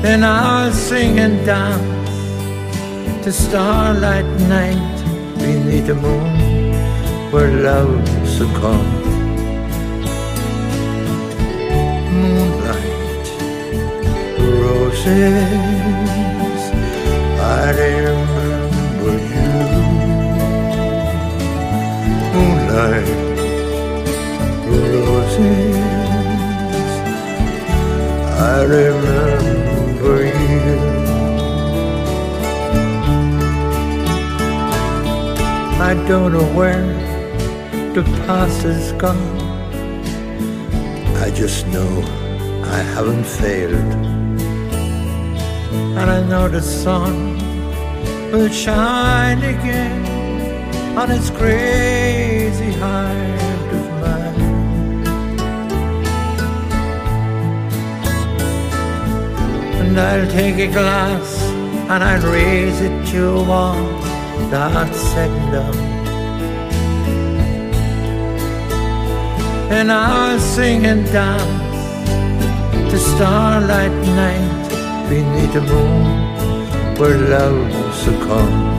Then I'll sing and dance to starlight night beneath the moon where love succumbed. Moonlight, roses, I remember roses. I remember you. I don't know where the past is gone. I just know I haven't failed. And I know the sun will shine again on its crazy heart of mine. And I'll take a glass and I'll raise it to one that's setting down. And I'll sing and dance to starlight night beneath the moon where love succumbed.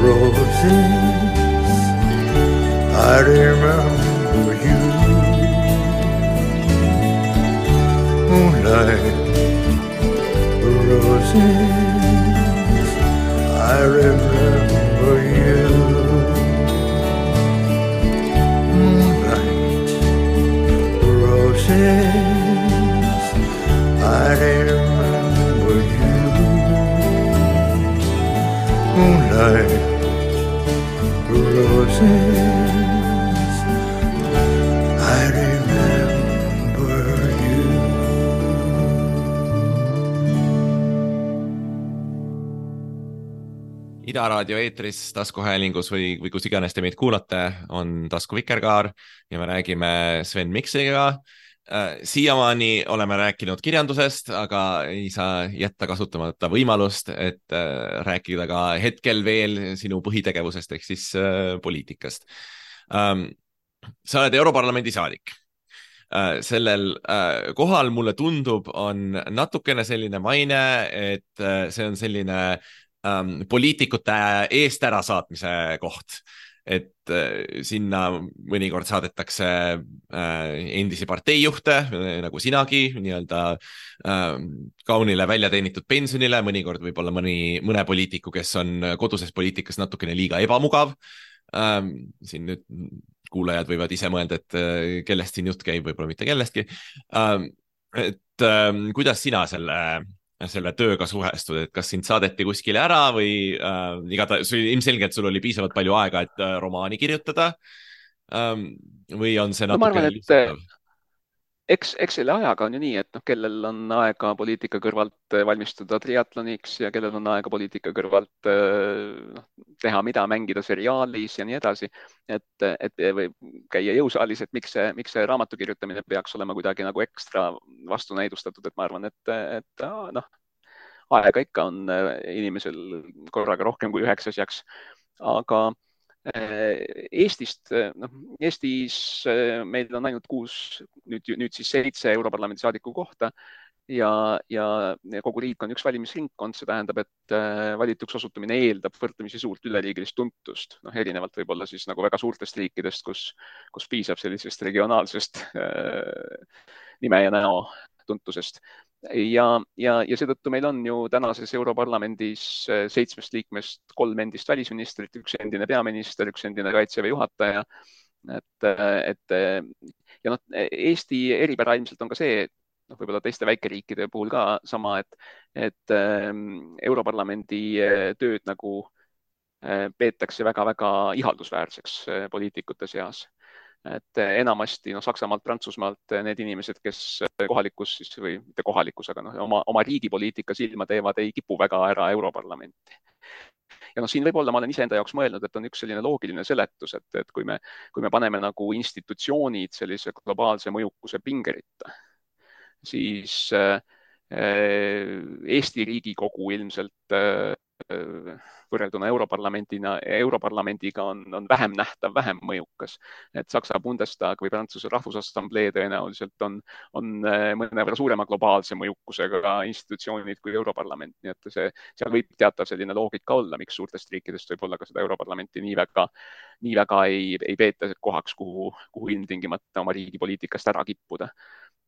roses. I remember you. Moonlight, roses. I remember you. Moonlight, roses. I remember you. Moonlight. Roses. I remember you. Ida raadio eetris, taskuhäälingus või, või kus iganes te meid kuulate, on Tasku Vikerkaar ja me räägime Sven Mikseriga. Siiamaani oleme rääkinud kirjandusest, aga ei saa jätta kasutamata võimalust, et äh, rääkida ka hetkel veel sinu põhitegevusest ehk siis äh, poliitikast. sa oled Europarlamendi saadik äh, sellel kohal mulle tundub, on natukene selline maine, et see on selline ähm, poliitikute eest ärasaatmise koht. Et äh, sinna mõnikord saadetakse äh, endisi parteijuhte äh, nagu sinagi nii-öelda äh, kaunile väljateenitud pensionile, mõnikord võib-olla mõni, mõne poliitiku, kes on koduses poliitikas natukene liiga ebamugav ähm,. siin nüüd kuulajad võivad ise mõelda, et kellest siin jutt käib, võib-olla mitte kellestki ähm,. et kuidas sina selle selle tööga suhestud, et kas sind saadeti kuskile ära või äh, igatahes ilmselgelt sul oli piisavalt palju aega, et äh, romaani kirjutada ähm,. või on see natuke no, lihtsalt? Eks, eks selle ajaga on ju nii, et noh, kellel on aega poliitika kõrvalt äh, valmistuda triatloniks ja kellel on aega poliitika kõrvalt äh, noh, teha mida, mängida seriaalis ja nii edasi. et, et või käia jõusaalis, et miks see, miks see raamatu kirjutamine peaks olema kuidagi nagu ekstra vastunäidustatud, et ma arvan, et, et noh, aega ikka on inimesel korraga rohkem kui üheks asjaks. aga Eestist, äh, noh, Eestis äh, meil on ainult kuus, nüüd, nüüd siis seitse Europarlamendi saadiku kohta ja, ja kogu riik on üks valimisringkond, see tähendab, et valituks osutumine eeldab võrdlemisi suurt üleriigilist tuntust, noh, erinevalt võib-olla siis nagu väga suurtest riikidest, kus, kus piisab sellisest regionaalsest äh, nime ja näo tuntusest ja, ja, ja seetõttu meil on ju tänases Europarlamendis äh, seitsmest liikmest kolm endist välisministrit, üks endine peaminister, üks endine kaitseväe juhataja. et, äh, et äh, ja noh, Eesti eripära ilmselt on ka see, noh, võib-olla teiste väikeriikide puhul ka sama, et, et ähm, Europarlamendi tööd nagu peetakse väga-väga ihaldusväärseks poliitikute seas et eh, enamasti noh, Saksamaalt, Prantsusmaalt eh, need inimesed, kes eh, kohalikus siis või mitte kohalikus, aga noh, oma, oma riigi poliitika silma teevad, ei kipu väga ära Europarlamenti. ja noh, siin võib-olla ma olen iseenda jaoks mõelnud, et on üks selline loogiline seletus, et, et kui me, kui me paneme nagu institutsioonid sellise globaalse mõjukuse pingeritta, siis äh, Eesti Riigikogu ilmselt äh, võrrelduna Europarlamendina, Europarlamendiga on, on vähem nähtav, vähem mõjukas. et Saksa Bundestag või Prantsuse Rahvusassamblee tõenäoliselt on, on äh, mõnevõrra suurema globaalse mõjukusega institutsioonid kui Europarlament, nii et see, seal võib teatav selline loogika olla, miks suurtest riikidest võib-olla ka seda Europarlamenti nii väga, nii väga ei, ei peeta kohaks, kuhu, kuhu ilmtingimata oma riigi poliitikast ära kippuda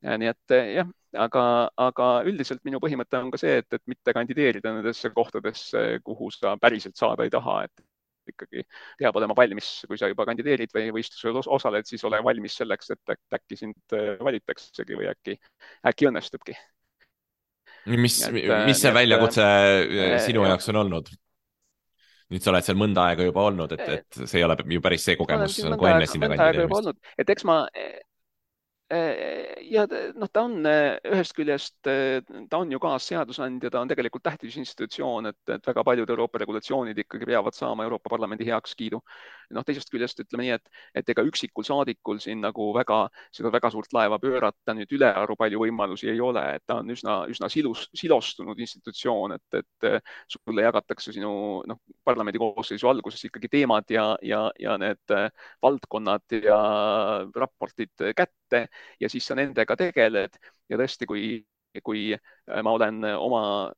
nii et eh, jah, aga, aga üldiselt minu põhimõte on ka see, et, et mitte kandideerida nendesse kohtadesse, kuhu sa päriselt saada ei taha, et ikkagi peab olema valmis, kui sa juba kandideerid või võistlusel osaled, siis ole valmis selleks, et äkki sind eh, valitaksegi või äkki, äkki õnnestubki. mis, mis see väljakutse äh, sinu jaoks on olnud? nüüd sa oled seal mõnda aega juba olnud, et, et see ei ole ju päris see kogemus nagu enne sinna kandideerimist. et eks ma Äh, ja noh, ta on äh, ühest küljest, äh, ta on ju kaasseadusandja, ta on tegelikult tähtis institutsioon, et, et väga paljud Euroopa regulatsioonid ikkagi peavad saama Euroopa Parlamendi heakskiidu. noh, teisest küljest ütleme nii, et, et ega üksikul saadikul siin nagu väga, seda väga suurt laeva pöörata nüüd ülearu palju võimalusi ei ole, et ta on üsna, üsna silus, silostunud institutsioon, et, et sulle jagatakse sinu noh, parlamendi koosseisu alguses ikkagi teemad ja, ja, ja need valdkonnad ja raportid kätte ja siis sa nendega tegeled ja tõesti, kui kui ma olen oma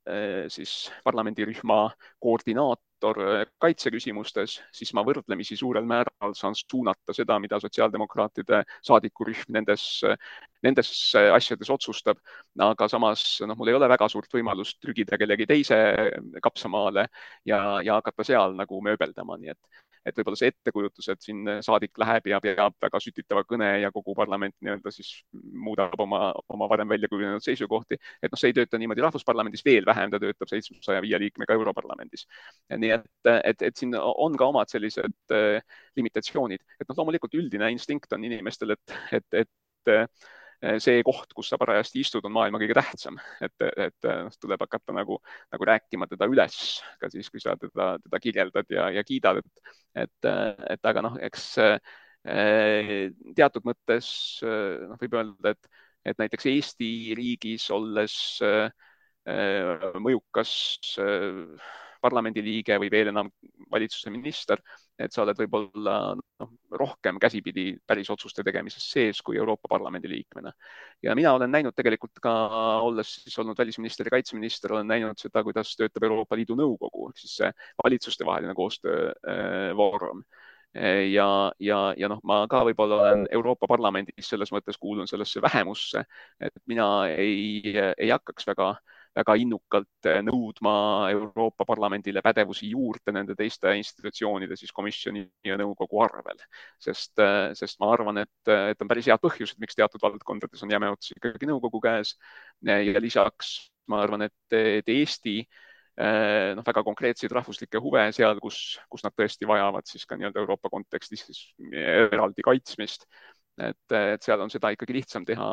siis parlamendirühma koordinaator kaitseküsimustes, siis ma võrdlemisi suurel määral saan suunata seda, mida sotsiaaldemokraatide saadikurühm nendes, nendes asjades otsustab. aga samas noh, mul ei ole väga suurt võimalust trügida kellegi teise kapsamaale ja, ja hakata seal nagu mööbeldama, nii et et võib-olla see ettekujutus, et siin saadik läheb ja peab väga sütitava kõne ja kogu parlament nii-öelda siis muudab oma, oma varem välja kujunenud seisukohti, et noh, see ei tööta niimoodi Rahvusparlamendis, veel vähem ta töötab seitsmesaja viie liikmega Europarlamendis. nii et, et, et siin on ka omad sellised äh, limitatsioonid, et noh, loomulikult üldine instinkt on inimestel, et, et, et Eh, see koht, kus sa parajasti istud, on maailma kõige tähtsam, et, et noh, tuleb hakata nagu, nagu rääkima teda üles ka siis, kui sa teda, teda kirjeldad ja, ja kiidad, et, et, et aga noh, eks eh, teatud mõttes noh, võib öelda, et, et näiteks Eesti riigis olles mõjukas parlamendiliige või veel enam valitsuse minister, et sa oled võib-olla noh, rohkem käsipidi päris otsuste tegemises sees kui Euroopa Parlamendi liikmena. ja mina olen näinud tegelikult ka, olles siis olnud välisminister ja kaitseminister, olen näinud seda, kuidas töötab Euroopa Liidu Nõukogu ehk siis see valitsustevaheline koostöövoorum äh, ja, ja, ja noh, ma ka võib-olla olen Euroopa Parlamendis selles mõttes kuulun sellesse vähemusse, et mina ei, ei hakkaks väga äh, väga innukalt eh, nõudma Euroopa Parlamendile pädevusi juurde nende teiste institutsioonide, siis komisjoni ja nõukogu arvel. sest, eh, sest ma arvan, et, et on päris head põhjused, miks teatud valdkondades on jäme ots ikkagi nõukogu käes. ja lisaks ma arvan, et, et Eesti eh, noh, väga konkreetseid rahvuslikke huve seal, kus, kus nad tõesti vajavad siis ka nii-öelda Euroopa kontekstis siis eraldi kaitsmist et, et seal on seda ikkagi lihtsam teha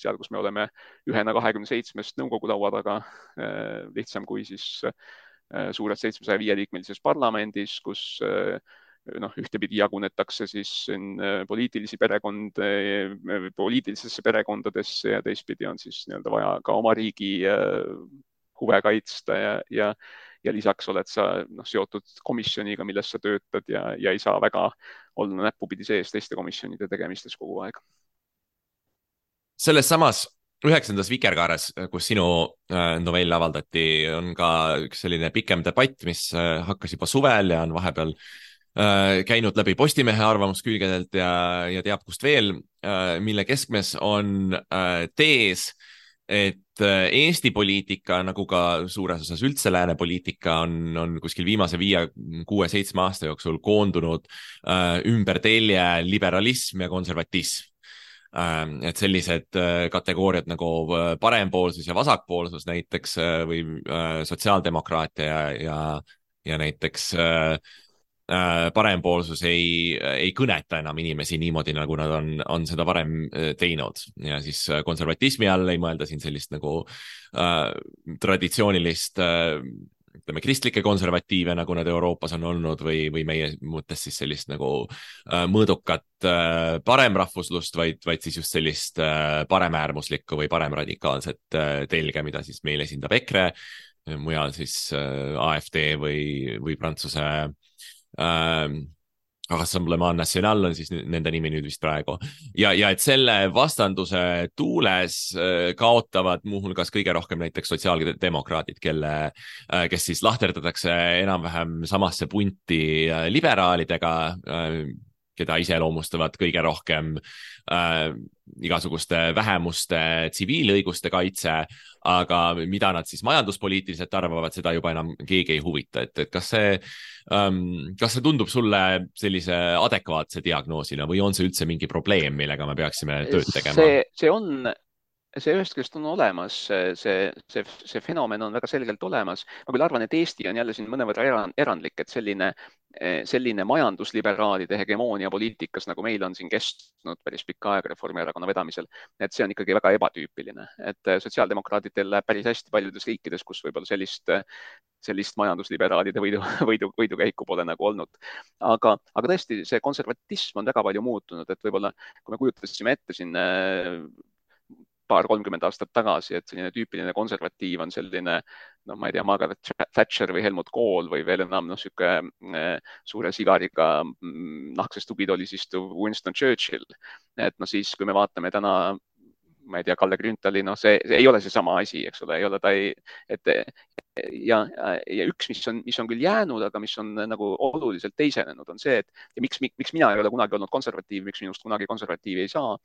seal, kus me oleme ühena kahekümne seitsmest nõukogu laua taga, eh, lihtsam kui siis eh, suures seitsmesaja viie liikmelises parlamendis, kus eh, noh, ühtepidi jagunetakse siis poliitilisi perekondi, poliitilistesse perekondadesse ja teistpidi on siis nii-öelda vaja ka oma riigi huve kaitsta ja, ja, ja lisaks oled sa noh, seotud komisjoniga, milles sa töötad ja, ja ei saa väga olla näppupidi sees teiste komisjonide tegemistes kogu aeg. selles samas üheksandas Vikerkaares, kus sinu äh, novell avaldati, on ka üks selline pikem debatt, mis äh, hakkas juba suvel ja on vahepeal äh, käinud läbi Postimehe arvamuskülgedelt ja, ja teab kust veel, mille keskmes on tees et äh, Eesti poliitika nagu ka suures osas üldse lääne poliitika on, on kuskil viimase viie, kuue, seitsme aasta jooksul koondunud äh, ümber telje liberalism ja konservatism äh,. et sellised äh, kategooriad nagu äh, parempoolsus ja vasakpoolsus näiteks äh, või äh, sotsiaaldemokraatia ja, ja, ja näiteks äh, parempoolsus ei, ei kõneta enam inimesi niimoodi, nagu nad on, on seda varem äh, teinud. Ja siis äh, konservatismi all ei mõelda siin sellist nagu äh, traditsioonilist äh, ütleme, kristlikke konservatiive, nagu nad Euroopas on olnud või, või meie mõttes siis sellist nagu äh, mõõdukat äh, paremrahvuslust, vaid, vaid siis just sellist äh, paremäärmuslikku või paremradikaalset äh, telge, mida siis meil esindab EKRE, mujal siis äh, AfD või, või Prantsuse äh, äh, Rassemblement National on siis nende nimi nüüd vist praegu. Ja, ja et selle vastanduse tuules äh, kaotavad muuhulgas kõige rohkem näiteks sotsiaaldemokraadid, kelle äh,, kes siis lahterdatakse enam-vähem samasse punti äh, liberaalidega keda iseloomustavad kõige rohkem äh, igasuguste vähemuste tsiviilõiguste kaitse, aga mida nad siis majanduspoliitiliselt arvavad, seda juba enam keegi ei huvita, et, et kas see ähm,, kas see tundub sulle sellise adekvaatse diagnoosina või on see üldse mingi probleem, millega me peaksime tööd tegema? see, see on see ühest küljest on olemas, see, see, see fenomen on väga selgelt olemas. ma küll arvan, et Eesti on jälle siin mõnevõrra erandlik, et selline, selline majandusliberaalide hegemoonia poliitikas, nagu meil on siin kestnud päris pikka aega Reformierakonna vedamisel, et see on ikkagi väga ebatüüpiline, et sotsiaaldemokraatidel läheb päris hästi paljudes riikides, kus võib-olla sellist, sellist majandusliberaalide võidu, võidu, võidukäiku pole nagu olnud. aga, aga tõesti, see konservatism on väga palju muutunud, et võib-olla kui me kujutasime ette siin paar-kolmkümmend aastat tagasi, et selline tüüpiline konservatiiv on selline, noh, ma ei tea, Margaret Thatcher või Helmut Kohl või veel enam noh, niisugune äh, suure sigariga mm, nahkses tugitoolis istuv Winston Churchill. et noh, siis kui me vaatame täna ma ei tea, Kalle Grünthali, noh, see ei ole seesama asi, eks ole, ei ole, ta ei, et ja, ja üks, mis on, mis on küll jäänud, aga mis on nagu oluliselt teisenenud, on see, et ja miks, miks mina ei ole kunagi olnud konservatiiv, miks minust kunagi konservatiivi ei saa,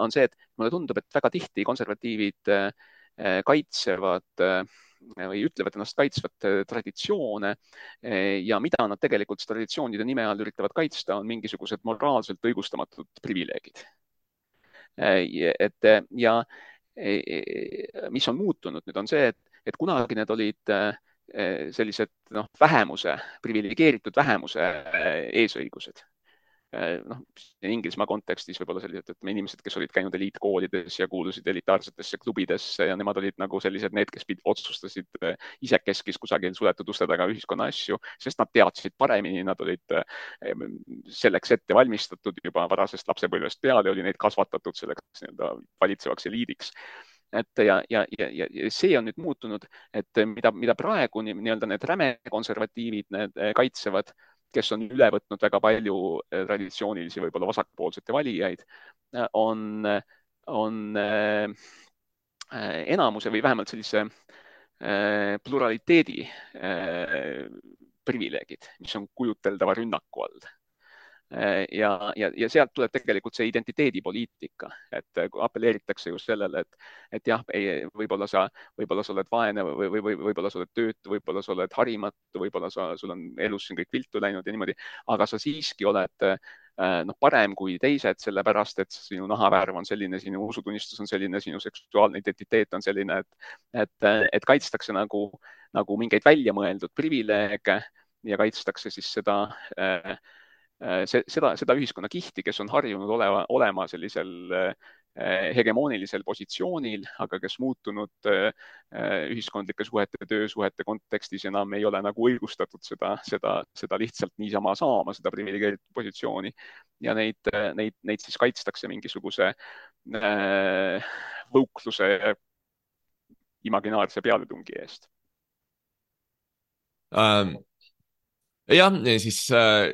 on see, et mulle tundub, et väga tihti konservatiivid äh, kaitsevad äh, või ütlevad ennast kaitsvat traditsioone ja mida nad tegelikult traditsioonide nime all üritavad kaitsta, on mingisugused moraalselt õigustamatud privileegid. et ja mis on muutunud nüüd, on see, et, et kunagi need olid sellised noh, vähemuse, priviligeeritud vähemuse eesõigused. Äh, noh, Inglismaa kontekstis võib-olla sellised, ütleme inimesed, kes olid käinud eliitkoolides ja kuulusid elitaarsetesse klubidesse ja nemad olid nagu sellised, need, kes otsustasid äh, isekeskis kusagil suletud uste taga ühiskonna asju, sest nad teadsid paremini, nad olid selleks ette valmistatud juba varasest lapsepõlvest peale, oli neid kasvatatud selleks nii-öelda valitsevaks eliidiks et ja, ja, ja, ja see on nüüd muutunud, et mida, mida praegu nii-öelda need räme konservatiivid need kaitsevad kes on üle võtnud väga palju eh, traditsioonilisi, võib-olla vasakpoolsete valijaid, eh, on, on eh, enamuse või vähemalt sellise pluraliteedi privileegid, mis on kujuteldava rünnaku all ja, ja, ja sealt tuleb tegelikult see identiteedipoliitika, et äh, apelleeritakse just sellele, et, et jah, võib-olla sa, võib-olla sa oled vaene või, või, või võib-olla sa oled töötu, võib-olla sa oled harimatu, võib-olla sa, sul on elus siin kõik viltu läinud ja niimoodi, aga sa siiski oled äh, noh, parem kui teised, sellepärast et sinu nahavärv on selline, sinu usutunnistus on selline, sinu seksuaalne identiteet on selline, et, et, et kaitstakse nagu, nagu mingeid väljamõeldud privileege ja kaitstakse siis seda äh, Äh, see, seda, seda ühiskonnakihti, kes on harjunud olema, olema sellisel äh, hegemoonilisel positsioonil, aga kes muutunud äh, ühiskondlike suhete, töösuhete kontekstis enam ei ole nagu õigustatud seda, seda, seda lihtsalt niisama saama, seda priviligeeritud positsiooni. ja neid, neid, neid siis kaitstakse mingisuguse võukluse imaginaarse pealetungi eest um,. jah, siis äh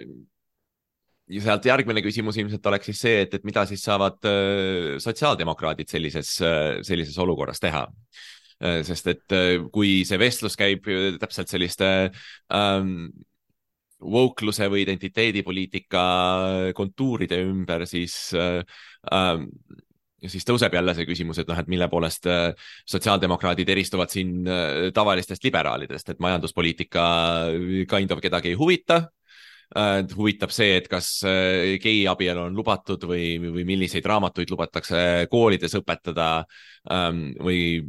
sealt järgmine küsimus ilmselt oleks siis see, et, et mida siis saavad äh, sotsiaaldemokraadid sellises, äh, sellises olukorras teha äh,. sest et kui see vestlus käib täpselt selliste ähm, wokeluse või identiteedipoliitika kontuuride ümber, siis äh, ähm, ja siis tõuseb jälle see küsimus, et noh, et mille poolest sotsiaaldemokraadid eristuvad siin tavalistest liberaalidest, et majanduspoliitika kind of kedagi ei huvita huvitab see, et kas äh, geiabielu on lubatud või, või milliseid raamatuid lubatakse koolides õpetada ähm, või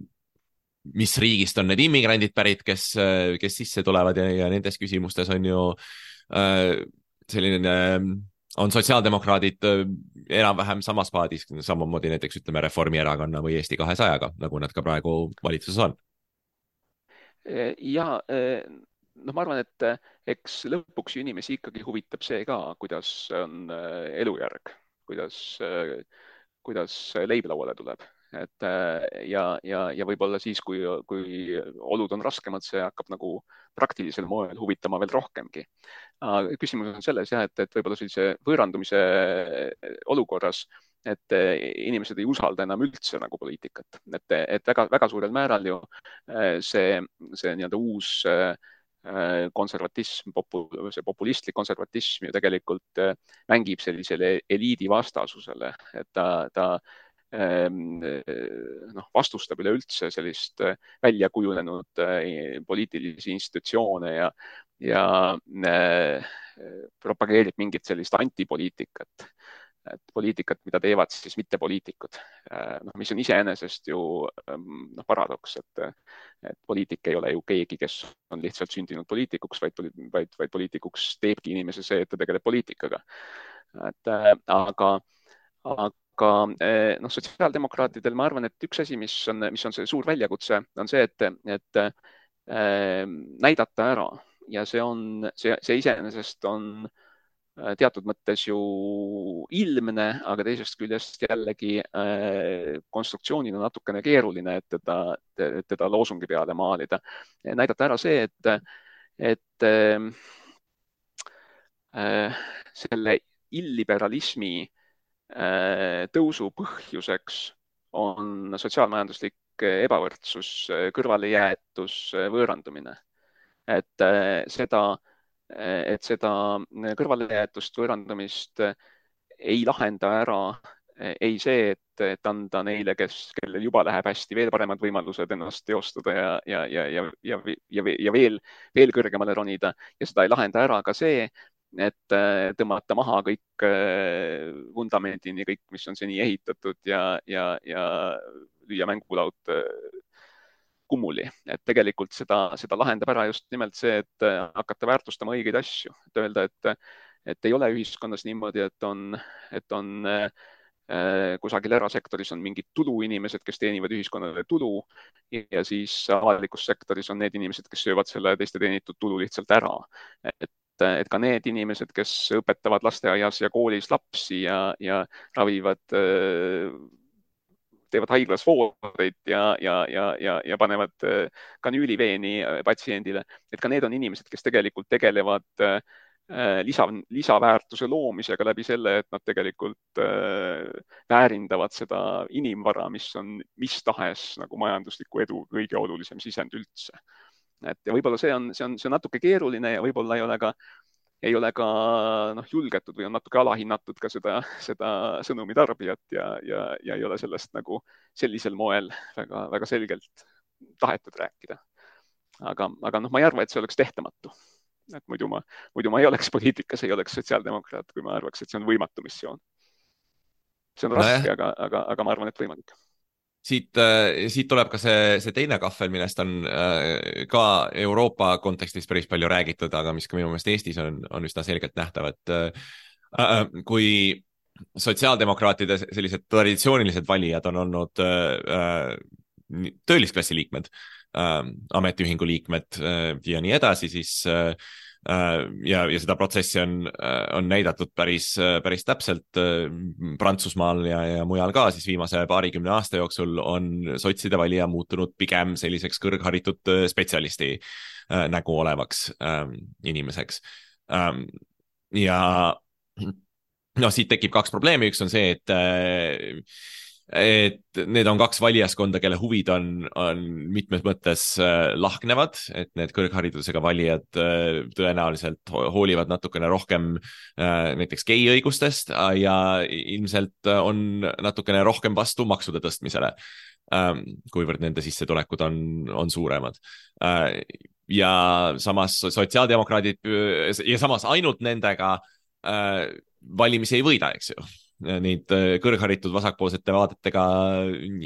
mis riigist on need immigrandid pärit, kes, äh, kes sisse tulevad ja, ja nendes küsimustes on ju selline, on sotsiaaldemokraadid enam-vähem samas paadis, samamoodi näiteks ütleme Reformierakonna või Eesti kahesajaga, nagu nad ka praegu valitsuses on. ja noh, ma arvan, et eks lõpuks ju inimesi ikkagi huvitab see ka, kuidas on eh, elujärg, kuidas, eh, kuidas leib lauale tuleb, et ja, ja, ja võib-olla siis, kui, kui olud on raskemad, see hakkab nagu praktilisel moel huvitama veel rohkemgi. küsimus on selles jah, et, et võib-olla sellise võõrandumise olukorras et inimesed ei usalda enam üldse nagu poliitikat, et, et väga-väga suurel määral ju see, see nii-öelda uus äh, Äh, konservatism, popu-, see populistlik konservatism ju tegelikult äh, mängib sellisele eliidi vastasusele, et ta, ta ähm, äh, noh, vastustab üleüldse sellist välja kujunenud poliitilisi institutsioone ja, ja propageerib mingit sellist antipoliitikat et poliitikat, mida teevad siis mittepoliitikud, äh, noh, mis on iseenesest ju ähm, noh, paradoks, et, et poliitik ei ole ju keegi, kes on lihtsalt sündinud poliitikuks, vaid, vaid, vaid poliitikuks teebki inimese see, et ta tegeleb poliitikaga. et äh, aga, aga äh, noh, sotsiaaldemokraatidel ma arvan, et üks asi, mis on, mis on see suur väljakutse, on see, et, et äh, näidata ära ja see on, see, see iseenesest on Äh, teatud mõttes ju ilmne, aga teisest küljest jällegi äh, konstruktsioonina natukene keeruline, et teda, teda loosungi peale maalida. näidata ära see, et, et äh, selle illiberalismi äh, tõusu põhjuseks on sotsiaalmajanduslik ebavõrdsus, kõrvalejäetus, võõrandumine. et äh, seda äh, et seda kõrvalejäetust, võõrandumist ei lahenda ära ei see, et, et anda neile, kes, kellel juba läheb hästi, veel paremad võimalused ennast teostada ja, ja, ja, ja, ja, ja, ja veel, veel kõrgemale ronida. Ja seda ei lahenda ära ka see, et tõmmata maha kõik vundamendini, kõik, mis on seni ehitatud ja, ja, ja lüüa mängulaud kummuli, et tegelikult seda, seda lahendab ära just nimelt see, et hakata väärtustama õigeid asju, et öelda, et, et ei ole ühiskonnas niimoodi, et on, et on äh, Äh, kusagil erasektoris on mingid tuluinimesed, kes teenivad ühiskonnale tulu ja siis avalikus sektoris on need inimesed, kes söövad selle teiste teenitud tulu lihtsalt ära. et, et ka need inimesed, kes õpetavad lasteaias ja koolis lapsi ja, ja ravivad teevad haiglas vooreid ja, ja, ja, ja, ja panevad kanüüliveeni patsiendile, et ka need on inimesed, kes tegelikult tegelevad Äh, lisa, lisaväärtuse loomisega läbi selle, et nad tegelikult väärindavad seda inimvara, mis on mis tahes nagu majandusliku edu kõige olulisem sisend üldse. et ja võib-olla see on, see on, see on natuke keeruline ja võib-olla ei ole ka, ei ole ka noh, julgetud või on natuke alahinnatud ka seda, seda sõnumi tarbijat ja, ja, ja ei ole sellest nagu sellisel moel väga, väga selgelt tahetud rääkida. aga, aga noh, ma ei arva, et see oleks tehtamatu et muidu ma, muidu ma ei oleks poliitikas, ei oleks sotsiaaldemokraat, kui ma arvaks, et see on võimatu missioon. see on raske no, aga, aga, aga ma arvan, et võimalik siit, äh, siit tuleb ka see, see teine kahvel, millest on äh, ka Euroopa kontekstis päris palju räägitud, aga mis ka minu meelest Eestis on, on üsna selgelt nähtav, et äh, kui sotsiaaldemokraatide sellised traditsioonilised valijad on olnud töölisklassi liikmed ametiühingu liikmed ja nii edasi, siis äh ja, ja seda protsessi on, äh, on näidatud päris, äh, päris täpselt Prantsusmaal ja, ja mujal ka, siis viimase paarikümne aasta jooksul on sotside valija muutunud pigem selliseks kõrgharitud spetsialisti nägu olevaks ähm, inimeseks ähm,. ja noh, siit tekib kaks probleemi, üks on see, et et need on kaks valijaskonda, kelle huvid on, on mitmes mõttes äh, lahknevad, et need kõrgharidusega valijad äh, tõenäoliselt hoolivad natukene rohkem äh, näiteks gei õigustest ja ilmselt on natukene rohkem vastu maksude tõstmisele, ähm, kuivõrd nende sissetulekud on, on suuremad. Ja samas sotsiaaldemokraadid ja samas ainult nendega valimisi ei võida, eks ju neid äh, kõrgharitud vasakpoolsete vaadetega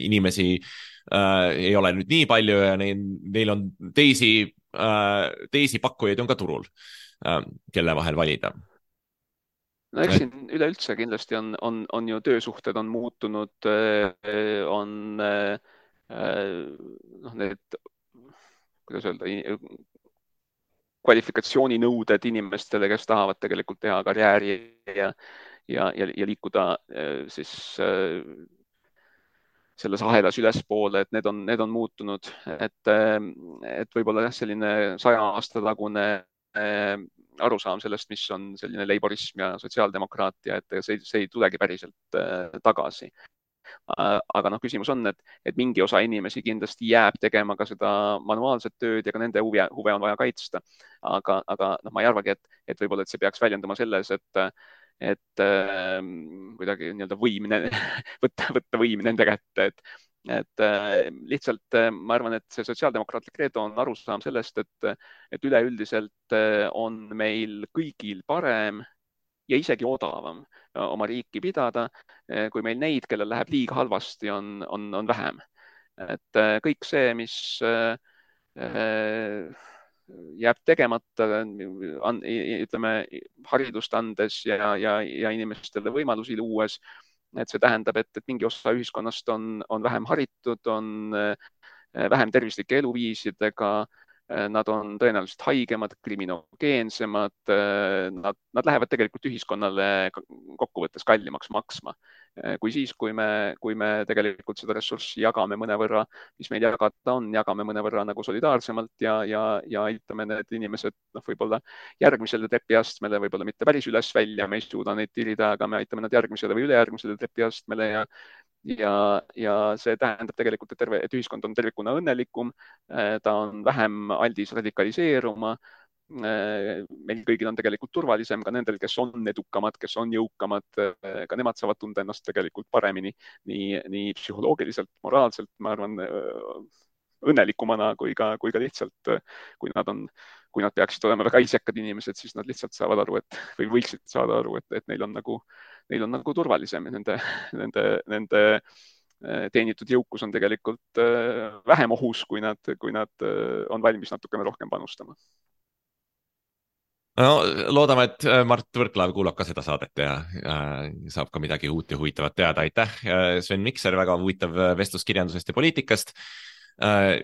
inimesi äh, ei ole nüüd nii palju ja neil, neil on teisi äh,, teisi pakkujaid on ka turul äh,, kelle vahel valida. No eks siin üleüldse kindlasti on, on, on ju töösuhted on muutunud, äh, on äh, noh, need, kuidas öelda, kvalifikatsiooninõuded inimestele, kes tahavad tegelikult teha karjääri ja ja, ja, ja liikuda äh, siis äh, selles ahelas ülespoole, et need on, need on muutunud, et, äh, et võib-olla jah, selline saja aasta tagune arusaam sellest, mis on selline leiborism ja sotsiaaldemokraatia, et see, see ei tulegi päriselt tagasi. aga noh, küsimus on, et, et mingi osa inimesi kindlasti jääb tegema ka seda manuaalset tööd ja ka nende huve, huve on vaja kaitsta. aga, aga noh, ma ei arvagi, et, et võib-olla, et see peaks väljenduma selles, et et äh, kuidagi nii-öelda võim, võtta, võtta võim nende kätte, et, et äh, lihtsalt äh, ma arvan, et see sotsiaaldemokraatlik kreedo on arusaam sellest, et, et üleüldiselt äh, on meil kõigil parem ja isegi odavam äh, oma riiki pidada, äh, kui meil neid, kellel läheb liiga halvasti, on, on, on vähem. et kõik see, mis jääb tegemata, ütleme haridust andes ja, ja, ja inimestele võimalusi luues. et see tähendab, et, et mingi osa ühiskonnast on, on vähem haritud, on eh, vähem tervislike eluviisidega Äh, nad on tõenäoliselt haigemad, kriminogeensemad, äh, nad, nad lähevad tegelikult ühiskonnale kokkuvõttes kallimaks maksma. Äh, kui siis, kui me, kui me tegelikult seda ressurssi jagame mõnevõrra, mis meil jagada on, jagame mõnevõrra nagu solidaarsemalt ja, ja, ja aitame need inimesed noh, võib-olla järgmisele trepiastmele, võib-olla mitte päris üles välja, me ei suuda neid tirida, aga me aitame nad järgmisele või ülejärgmisele trepiastmele ja ja, ja see tähendab tegelikult, et terve, et ühiskond on tervikuna õnnelikum, äh, ta on vähem aldis radikaliseeruma meil kõigil on tegelikult turvalisem, ka nendel, kes on edukamad, kes on jõukamad, ka nemad saavad tunda ennast tegelikult paremini nii, nii psühholoogiliselt, moraalselt, ma arvan, õnnelikumana kui ka, kui ka lihtsalt, kui nad on, kui nad peaksid olema väga isekad inimesed, siis nad lihtsalt saavad aru, et või võiksid saada aru, et, et neil on nagu, neil on nagu turvalisem ja nende, nende, nende teenitud jõukus on tegelikult vähem ohus, kui nad, kui nad on valmis natukene rohkem panustama no loodame, et äh, Mart Võrklaev kuulab ka seda saadet ja äh, saab ka midagi uut ja huvitavat teada. aitäh, äh, Sven Mikser, väga huvitav äh, vestlus kirjandusest ja poliitikast äh,.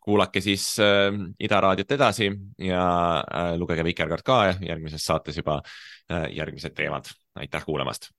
Kuulake siis äh, Ida raadiot edasi ja äh, lugege Vikerkaart ka järgmises saates juba äh, järgmised teemad. aitäh kuulamast.